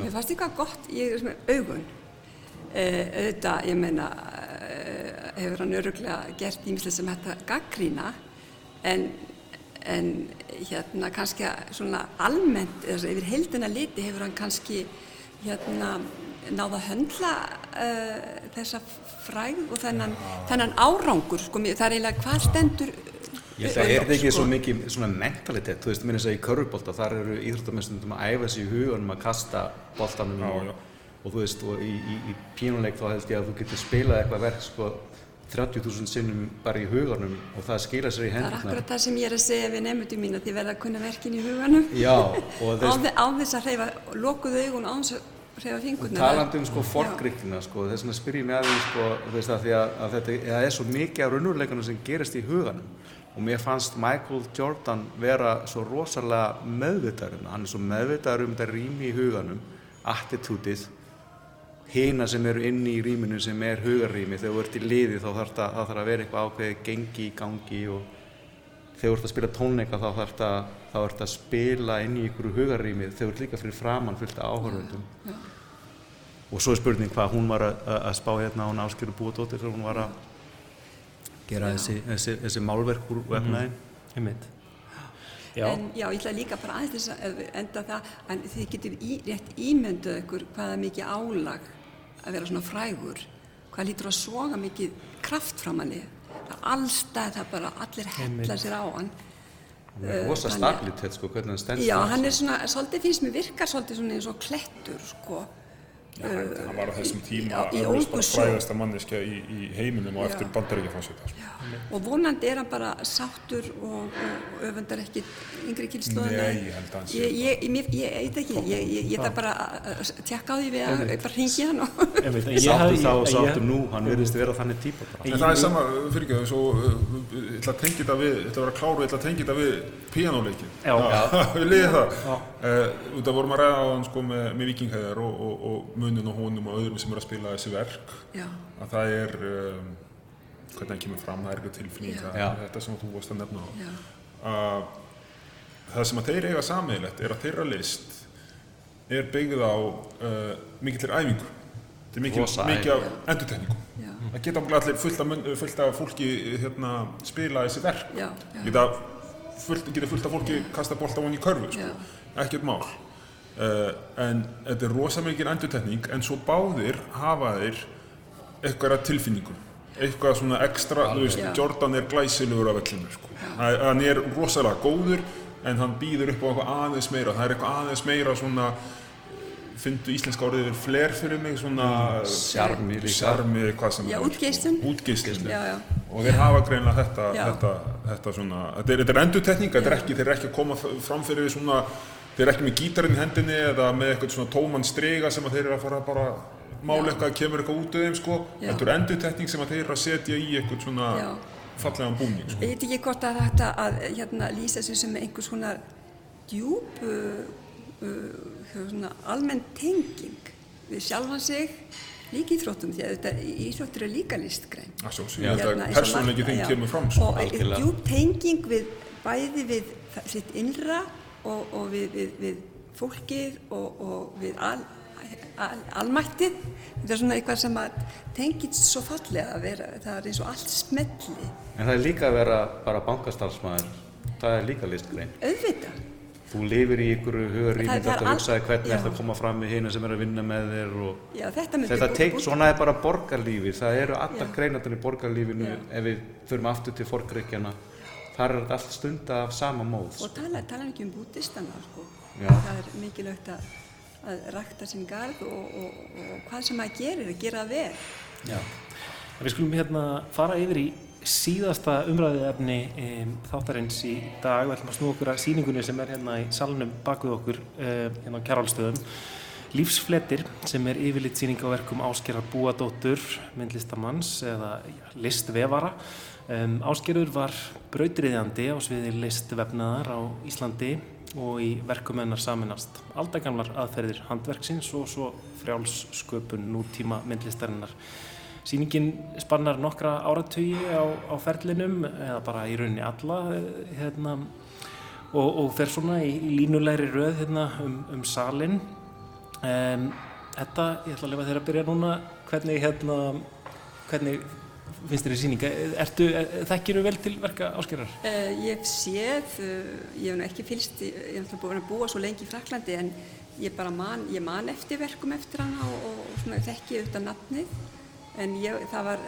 Mér fannst eitthvað gott, ég með augun. Eh, auðvitað, ég meina, eh, hefur hann öruglega gert ímislega sem þetta gaggrína, en, en hérna kannski að svona almennt, eða yfir heildina liti hefur hann kannski hérna náða að höndla uh, þessa fræð og þennan, þennan árangur, sko, það er eiginlega hvað stendur Ég held að er þetta ekki sko. svo mikið svona mentalitet, þú veist, mér er þess að í körfubólta þar eru íþróttamestundum að æfa sig í hugunum að kasta boltanum Já, og, og þú veist, og í, í, í pínuleik þá held ég að þú getur spilað eitthvað verk sko 30.000 sinnum bara í hugunum og það skila sér í Það er akkurat það sem ég er að segja við nefndum mín að þið verða að kunna verkin í huganum. Já, þess, þe- á þess að hreyfa, lokuðu augun á þess að hreyfa fingurna talandi um sko forgríkina sko, þess vegna spyr ég að því sko, veist, að að, að þetta það er svo mikið af raunurleikunum sem gerist í huganum. Og mér fannst Michael Jordan vera svo rosalega meðvitaður, hann er svo meðvitaður um þetta rými í huganum, attitútið hina sem eru inni í rýminu sem er hugarrými, þegar þú ert í liði þá þarf það, það þarf að vera eitthvað ákveðið gengi í gangi og þegar þú ert að spila tónleika þá þarf það þá ert að spila inn í ykkur hugarrými þegar þú ert líka fyrir framann fullt af áhörfundum og svo er spurning hvað hún var að, að spá hérna hún áskjöru búadóttir þegar hún var að gera þessi, þessi, þessi málverk úr vefnaði Einmitt. Já, En já, ég ætla líka bara aðeins þess að enda það, en þið getur í, rétt ímynduð ykkur hvaða mikið álag að vera svona frægur, hvað lítur að soga mikið kraft fram hann það er allstað, það bara allir hella sér á hann. hún er þannig að- stabilitet sko hvernig hann stendst Já, það. hann er svona, svolítið finnst mér virkar svolítið svona eins og klettur, sko. Já, hann var á þessum tíma ólgusjó. frægasta manneskja í, í heiminum og eftir bandaríkjafansvita. Og vonandi er hann bara sáttur og, og öfundar ekki yngri kynnslóðina. Nei, ég held að hann sé Ég, ég, ég, ég, ég veit ekki, ég, ég, ég þarf bara að að tjekka á því við að bara hringi hann og... sáttur þá og sáttur nú hann verðist vera þannig típa bara En það er sama, fyrir ekki, svo uh, ég ætla að tengja þetta við, ég ætla að vera kláru, ég ætla að tengja þetta við píanóleikin. Já. við liðið það. Út af vorum að ræða á hann sko með, vikinghæðar og, og, og munun og honum og öðrum sem eru að spila þessi verk. Já, Að það er, um, hvernig það kemur fram, það er eitthvað tilfinning, þetta sem þú varst að nefna á. já, Að það sem að þeir eiga sammeilegt er að þeirra list er byggð á uh, mikillir æfingu. Þetta er mikil, mikið af já, Það geta allir fullt af, mun- fullt af fólki hérna, spila þessi verk. já, já. Geta fullt, geta fullt af fólki kasta bolta á hann í körfu, sko. ekkert mál. Uh, en þetta er rosa mikil endurtekning, en svo báðir hafa þeir eitthvað tilfinningu. Eitthvað svona ekstra, þú veist. Jordan er glæsilegur af vellinu, sko. Hann er rosalega góður, en hann býður upp á eitthvað aðeins meira. Það er eitthvað aðeins meira svona, fyndu íslenska orðið yfir fler fyrir mig, svona... Sjarmi líka. Sjarmi, hvað sem það er. Sko. Já. Og þeir hafa greinlega þetta, Já. þetta, þetta svona, þetta er, er endurtekning, þetta er ekki, þeir eru ekki að koma fram fyrir svona, þeir eru ekki með gítarinn í hendinni eða með eitthvað svona tóman strega sem að þeir eru að fara bara mála eitthvað, kemur eitthvað út af þeim sko. Þetta er endurtekning sem að þeir eru að setja í eitthvað svona Já. fallegan búning sko. Ég veit ekki hvort að þetta að hérna, lýsa þessu sem einhvers svona djúb uh, uh, svona almenn tenging við sjálfan sig líka íþróttum því að þetta íþróttur er líka listgrein að sjálfsög, ég held Hérna, að eins og persónleiki margt- þinn já. kemur fram sko. og djúb tenging við bæði við það- sitt innra og, og við, við, við fólkið og, og við al, al, almættið. Þetta er svona eitthvað sem tengist svo fallega að vera, það er eins og allt smelli. En það er líka að vera bara bankastarfsmæður, það er líka listgrein. auðvitað. Þú lifir í einhverju hugur Það- rýmynd það er að al- hugsaði hvernig þetta koma fram með hina sem er að vinna með þér og Já, þetta þetta bú- teik, bú- svona er bara borgarlífi, það eru allar Já. greinarnar í borgarlífinu Já. ef við förum aftur til forgreikjana, þar er þetta allt stunda af sama móð. Og tala, tala ekki um bútistana, sko. Það er mikilvægt að, að rækta sinn garð og, og, og hvað sem maður gerir, að gera vel. Já. En við skulum hérna fara yfir í síðasta umræðið efni um, þáttarins í dag. Við ætlum að snú okkur að síningunni sem er hérna í salnum bak við okkur, um, hérna á Kjarvalstöðum. Lífsfletir sem er yfirleitt síning á verkum Áskerar Búadóttur, myndlistamanns eða já, listvefara. Um, Áskerur var brautriðjandi á sviði listvefnaðar á Íslandi og í verkum hennar saminast aldagamlar aðferðir handverksins og svo frjálssköpun nútíma myndlistarinnar. Sýningin spannar nokkra áratugi á, á ferlinum eða bara í rauninni alla eh, hérna, og, og fer svona í, í línulegri röð hérna, um, um salin. Um, þetta, ég ætla að lefa þér að byrja núna, hvernig, hérna, hvernig finnst þér í sýninga? Ertu, þekkiru vel til verka áskerar? Uh, ég hef séð, uh, ég hef ekki fylst, í- ég hef náttúrulega búin að búa svo lengi í Fraklandi en ég bara man, ég man eftir verkum eftir hana og, og, og svona þekki auðvitað nafnið. En ég, það, var,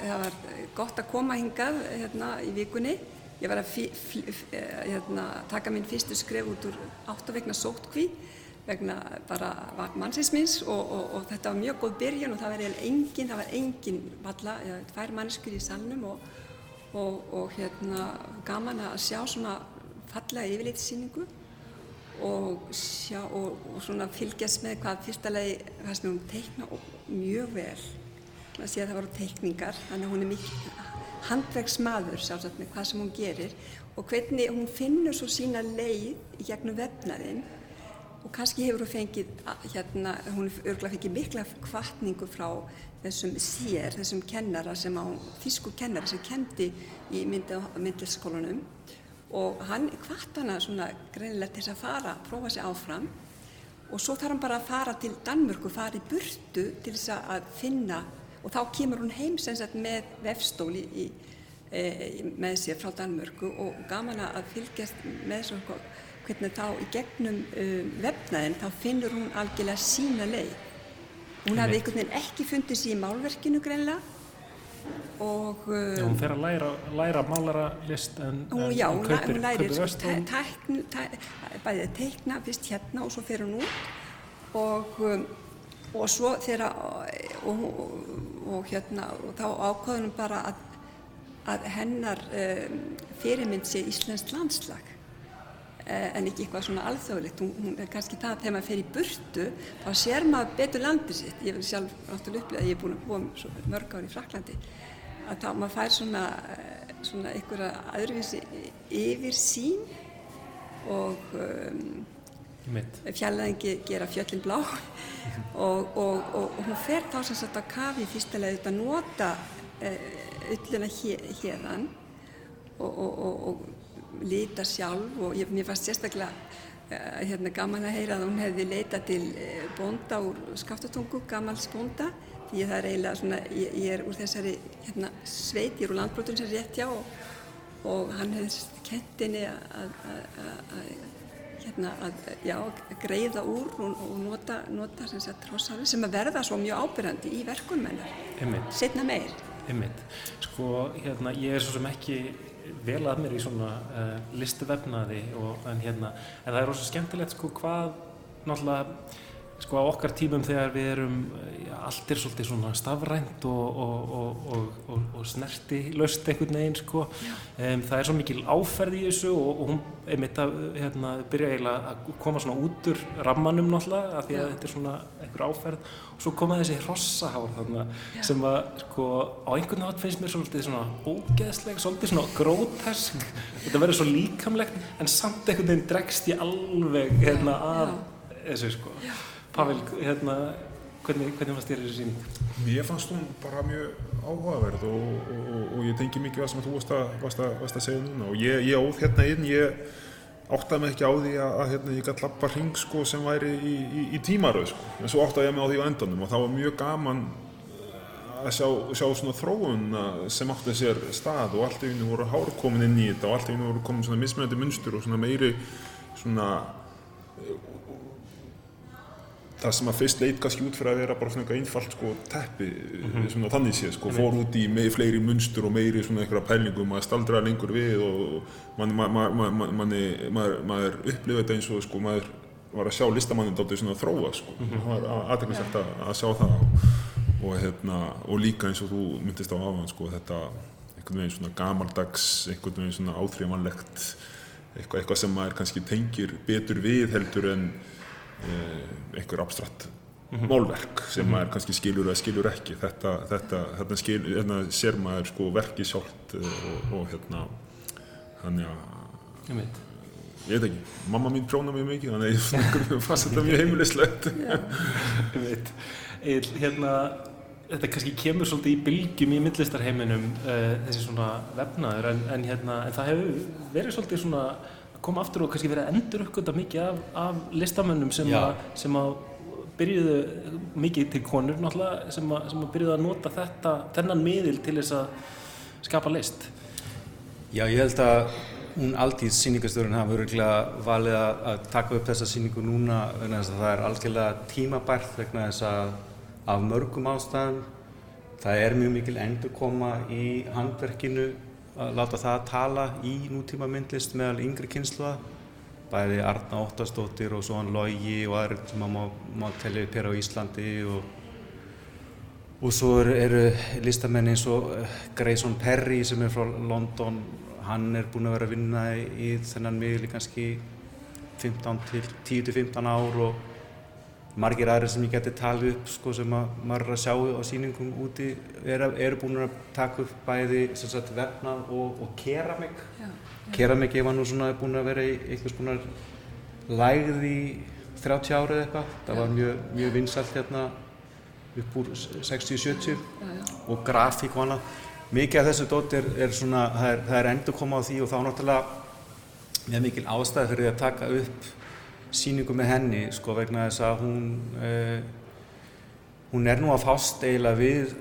það var gott að koma hingað hérna í vikunni. Ég var að fí, fí, fí, hérna, taka minn fyrstu skref út úr áttavegna sótkví vegna bara mannsins minns og, og, og þetta var mjög góð byrjun og það var eiginlega engin, það var engin valla, já, tvær mannskur í salnum og, og, hérna gaman að sjá svona fallega yfirleitssýningu og, sjá, og, svona fylgjast með hvað fyrsta lagi, hvað sem hún teikna mjög vel. Það sé að það voru teikningar, þannig að hún er mikið handverksmaður sjálfsagt með hvað sem hún gerir og hvernig hún finnur svo sína leið í gegnum vefnaðinn og kannski hefur hún fengið, hérna, hún örgulega fengið mikla kvartningu frá þessum sér, þessum kennara sem á, þýsku kennara sem kendi í myndlistaskólanum. Og hann kvart hana svona greinilega til þess að fara, prófa sig áfram. Og svo þarf hann bara að fara til Danmörku, fara í burtu til þess að finna. Og þá kemur hún heim sem sagt með vefstóli í, e, með sér frá Danmörku. Og gaman að fylgjast með svona hvernig þá í gegnum um, vefnaðin þá finnur hún algjörlega sína leið. Hún hafði einhvern veginn ekki fundið sér í málverkinu greinlega og um, Já, hún fer að læra, læra málara list en, hún, en, já, en hún, kaupir, hún lærir kaupir verslun. tæ- tækn, tæ, bæðið að teikna fyrst hérna og svo fer hún út og, um, og svo þegar og, og, hérna og þá ákvaðunum bara að, að hennar um, fyrirmynd sé Íslands landslag en ekki eitthvað svona alþjóðlegt. Hún, hún er kannski það að þegar maður fer í burtu þá sér maður betur landið sitt. Ég vil sjálf náttúrulega upplifa að ég er búin að búa svo mörg ár í Fraklandi að þá maður fær svona eh, svona einhverja öðruvísi yfir sín og um, Mitt. fjallæðingi gera fjöllin blá. Og, og, og, og hún fer þá sem sagt að kafi í fyrsta leið að nota uh, ullina hérðan og, og, og, og lita sjálf og ég, mér fannst sérstaklega uh, hérna gaman að heyra að hún hefði leitað til uh, bónda úr skaftatungu, gamals bónda því að það er eiginlega svona, ég, ég er úr þessari hérna, sveit, ég er úr landbrotunum sem er rétt hjá og, og hann hefði kent henni að, að, að, að hérna að, já, greiða úr og, og nota, nota sem, sagt, hrosshári sem að verða svo mjög ábyrjandi í Einmitt. setna meir. Einmitt. Sko, hérna, ég er svo sem ekki vel að mér í svona uh, listuvefnaði og, en hérna, en það er rosa skemmtilegt sko hvað náttúrulega sko á okkar tímum þegar við erum já, allt er svolítið svona stafrænt og, og, og, og snerti löst einhvern veginn sko. Um, það er svo mikil áferð í þessu og hún einmitt að hérna, byrja eiginlega að koma svona út úr rammanum náttúrulega af því að Já. þetta er svona einhver áferð. Og svo koma þessi hrossahár þarna sem að sko á einhvern nátt finnst mér svolítið svona ógeðsleg svolítið svona grótesk. Þetta verður svo líkamlegt en samt einhvern veginn dregst ég alveg hérna að þessu sko Pavel, hérna hvernig, hvernig fannst þér þessi síning? Mér fannst hún bara mjög áhugaverð og, og, og, og ég tengi mikið það sem þú varst að, varst að, varst að segja núna og ég, ég óð hérna inn, ég áttaði mig ekki á því að, að hérna, ég gæti lappa hring sko, sem væri í, í, í tímaröð sko. en svo áttaði ég mig á því á endanum og það var mjög gaman að sjá, sjá svona þróun eh, sem átti sér stað og allt í einu voru hár komin inn í þetta og allt í einu voru komin svona mismunandi munstur og svona meiri svona það sem að fyrst leit kannski út fyrir að vera bara svona eitthvað einfalt sko teppi svona þannig séð sko, fór út í með fleiri munstur og meiri svona einhverja pælingum að staldra lengur við og man, man, man, man, man, manni, maður, maður upplifði þetta eins og sko maður var að sjá listamannin dálítið svona þróa sko, það var aðeinsvægt að, að sjá það og, hérna, og líka eins og þú myndist á áðan sko þetta einhvern veginn svona gamaldags, einhvern veginn svona áþreifanlegt eitthvað, eitthvað sem maður kannski tengir betur við heldur en einhver abstrakt málverk sem maður kannski skilur eða skilur ekki. Þetta, þetta, þetta, skil, þetta sér maður sko verkið sjálft eh, og, og hérna þannig að Ég veit. ég veit ekki, mamma mín prjóna mjög mikið þannig að ég fannst þetta mjög heimilislegt. Ég veit. Egill, hérna þetta kannski kemur svolítið í bylgjum í myndlistarheiminum uh, þessi svona vefnaður en, en, hérna, en það hefur verið svolítið svona koma aftur og kannski verið að endur uppgönda mikið af, af listamönnum sem, að, sem að byrjuðu mikið til konur náttúrulega sem að, sem að byrjuðu að nota þetta þennan miðil til þess að skapa list. Já, ég held að hún Aldís sýningastöðurinn hafa öruglega valið að, taka upp þessa sýningu núna vegna þess að það er algjörlega tímabært vegna þess að af mörgum ástæðum. Það er mjög mikil endurkoma í handverkinu að láta það tala í nútíma myndlist meðal yngri kynsluða bæði Arna Óttastóttir og svo hann Logi og aðrir sem að má, má telja upp hér á Íslandi og Og svo eru, eru listamenn eins og eh, Grayson Perry sem er frá London, hann er búinn að vera að vinna í, þennan miðli kannski 15 til 10-15 ár og margir aðrir sem ég geti talið upp sko, sem að maður er að sjá á sýningum úti eru, eru búin að taka upp bæði vefnað og, og keramik. Já, Keramik ég var nú svona búinn að vera í einhvers konar lægð í 30 árið eitthvað. Það var mjög, mjög vinsælt hérna upp úr 60-70 og grafík og annað. Mikið af þessu dót er, er svona, það er, það er endur koma á því og þá náttúrulega mjög mikil ástæði fyrir því að taka upp sýningu með henni sko vegna þess að hún eh, hún er nú að fást eiginlega við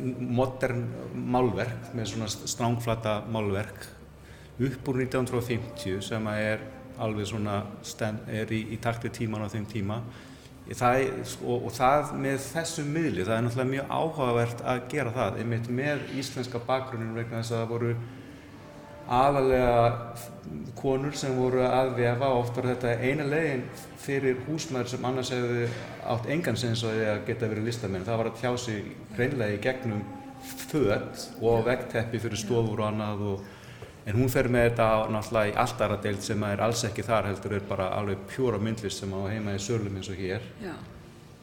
modern málverk með svona strángflata málverk upp úr 1950 sem að er alveg svona sten, er í, í takt við tíman á þeim tíma. Það, er- og, og það með þessum miðli, það er náttúrulega mjög áhugavert að gera það, einmitt með íslenska bakgrunnin vegna þess að það voru aðalega konur sem voru að vefa oft var þetta eina leiðin fyrir húsmaður sem annars hefðu átt engan sinns að geta verið listamenn. Það var að tjá sig hreinlega í gegnum föt og vegteppi fyrir stofur og annað og, en hún fer með þetta náttúrulega í alltara deild sem er alls ekki þar heldur er bara alveg pjúra myndlist sem á heima í sörlum eins og hér. Já,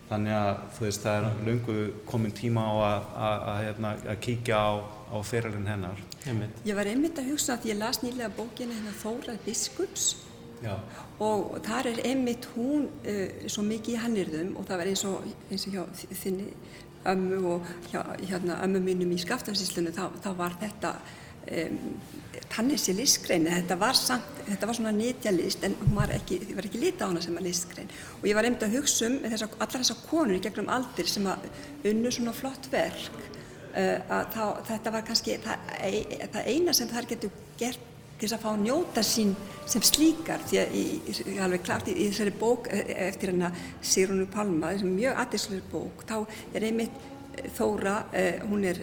þannig að þú veist það er löngu komin tíma á að, að, að, hérna, að kíkja á, á feralinn hennar Einmitt. Ég var einmitt að hugsa að ég las nýlega bókina hérna Þórað Biskups Já. og þar er einmitt hún uh, svo mikið í hannirðum og það var eins og, eins og hjá þinni ömmu og hjá, hérna, ömmu mínum í skaftansíslunum þá, þá var þetta um, tannissi listgrein þetta var samt, þetta var svona nýtjalist en hún var ekki, þið var ekki lita á hana sem að listgrein. Og ég var einmitt að hugsa um þessa, allar þessar konur í gegnum aldir sem að unnu svona flott verk. Uh, að þá, þetta var kannski það, ei- það eina sem þær getur gert til þess að fá að njóta sín sem slíkar því að í, í, alveg klart í, í þessari bók eh, eftir hana Sigrunu Palma, þessum mjög aðeinslega bók, þá er einmitt Þóra, uh, hún er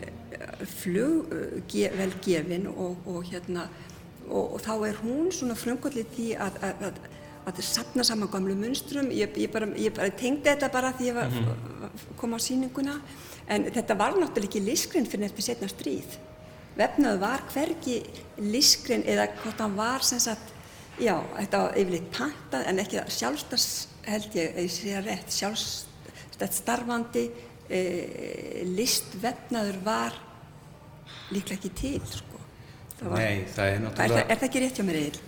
flug uh, vel gefin og, og hérna og, og þá er hún svona frumkvöldið því að, að, að að sapna saman gamlu munstrum, ég, ég, bara, ég bara tengdi þetta bara því ég var, kom á síninguna, en þetta var náttúrulega ekki listgrinn fyrir eftir setna stríð. Vefnað var hvergi listgrinn eða hvort hann var sem sagt, já, þetta var yfirleitt pantað en ekki sjálfstæðs, held ég, ég sé að rétt, sjálfstætt starfandi, e, listvefnaður var líklega ekki til, sko. Það var, Nei, það er er, náttúrulega... það, er það ekki rétt hjá mér eil?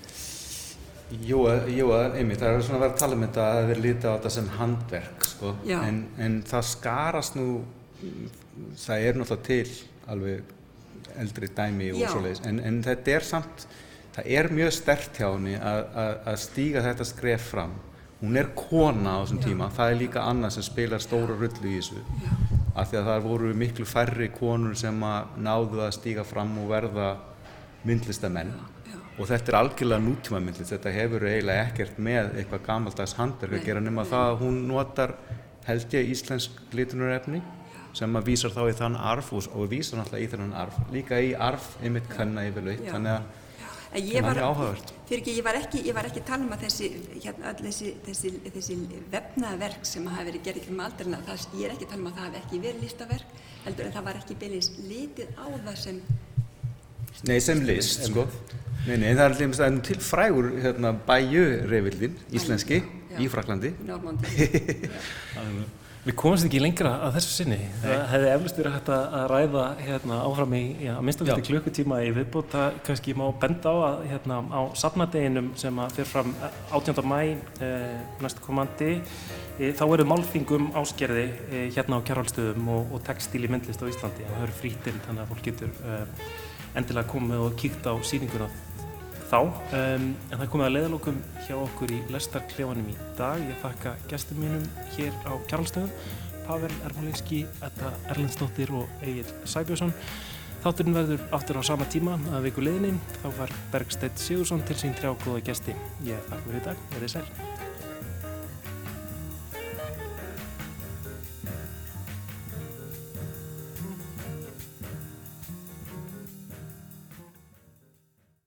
Jú, jú, einmitt, það er svona vera að tala um þetta að það er verið litið á þetta sem handverk, sko, Já. en, en það skarast nú, það er náttúrulega til alveg eldri dæmi og Já. svoleiðis, en, en þetta er samt, það er mjög stert hjá henni að, stíga þetta skref fram. Hún er kona á þessum tíma, það er líka annað sem spilar stóra rullu í þessu, af því að það voru miklu færri konur sem að náðu að stíga fram og verða myndlistamenn. Og þetta er algjörlega nútíma myndlist, þetta hefur eiginlega ekkert með eitthvað gamaldags handverk að gera nema það að hún notar held ég íslensk litunarefni sem að vísar þá í þann arf og, og vísar náttúrulega í þann arf, líka í arf einmitt kanna yfirleitt, Já. þannig að En ég var, fyrir ekki, ég var ekki, ég var ekki að tala um að þessi, hérna, öll þessi, þessi, þessi vefnaverk sem hafa verið gerðið kring aldrina, það, ég er ekki að tala um að það hafi ekki verið listaverk, heldur en það var ekki beinleins litið á það sem, Nei, sem list, sko. Nei, nei, það er allir er nú til frægur hérna, bæjurefildin, íslenski, Já. í Fraklandi. Normándi. Við komumst ekki lengra að þessu sinni. Það hefði eflust verið hægt að ræða hérna, áfram í já, að minnst Já. klukkutíma í viðbóta. Kannski má benda á að hérna, á safnadeginum sem að fyrir fram 18. mæ eh, næstu komandi eh, þá eru málþingum áskerði eh, hérna á kjærhaldstöðum og, og textíl í myndlist á Íslandi. Það eru frítinn þannig að fólk getur eh, endilega komið og kíkt á sýninguna þá. Um, en það komið að leiðalokum hjá okkur í lestarklefanum í dag. Ég þakka gestum mínum hér á Kjarlstöðum, Pavel Ermolinski, Edda Erlendsdóttir og Egil Sæbjörnsson. Þátturinn verður áttur á sama tíma að viku leiðinni. Þá var Bergstedt Sigursson til sín trjá góða gesti. Ég þakka fyrir í dag. Verðið sæl.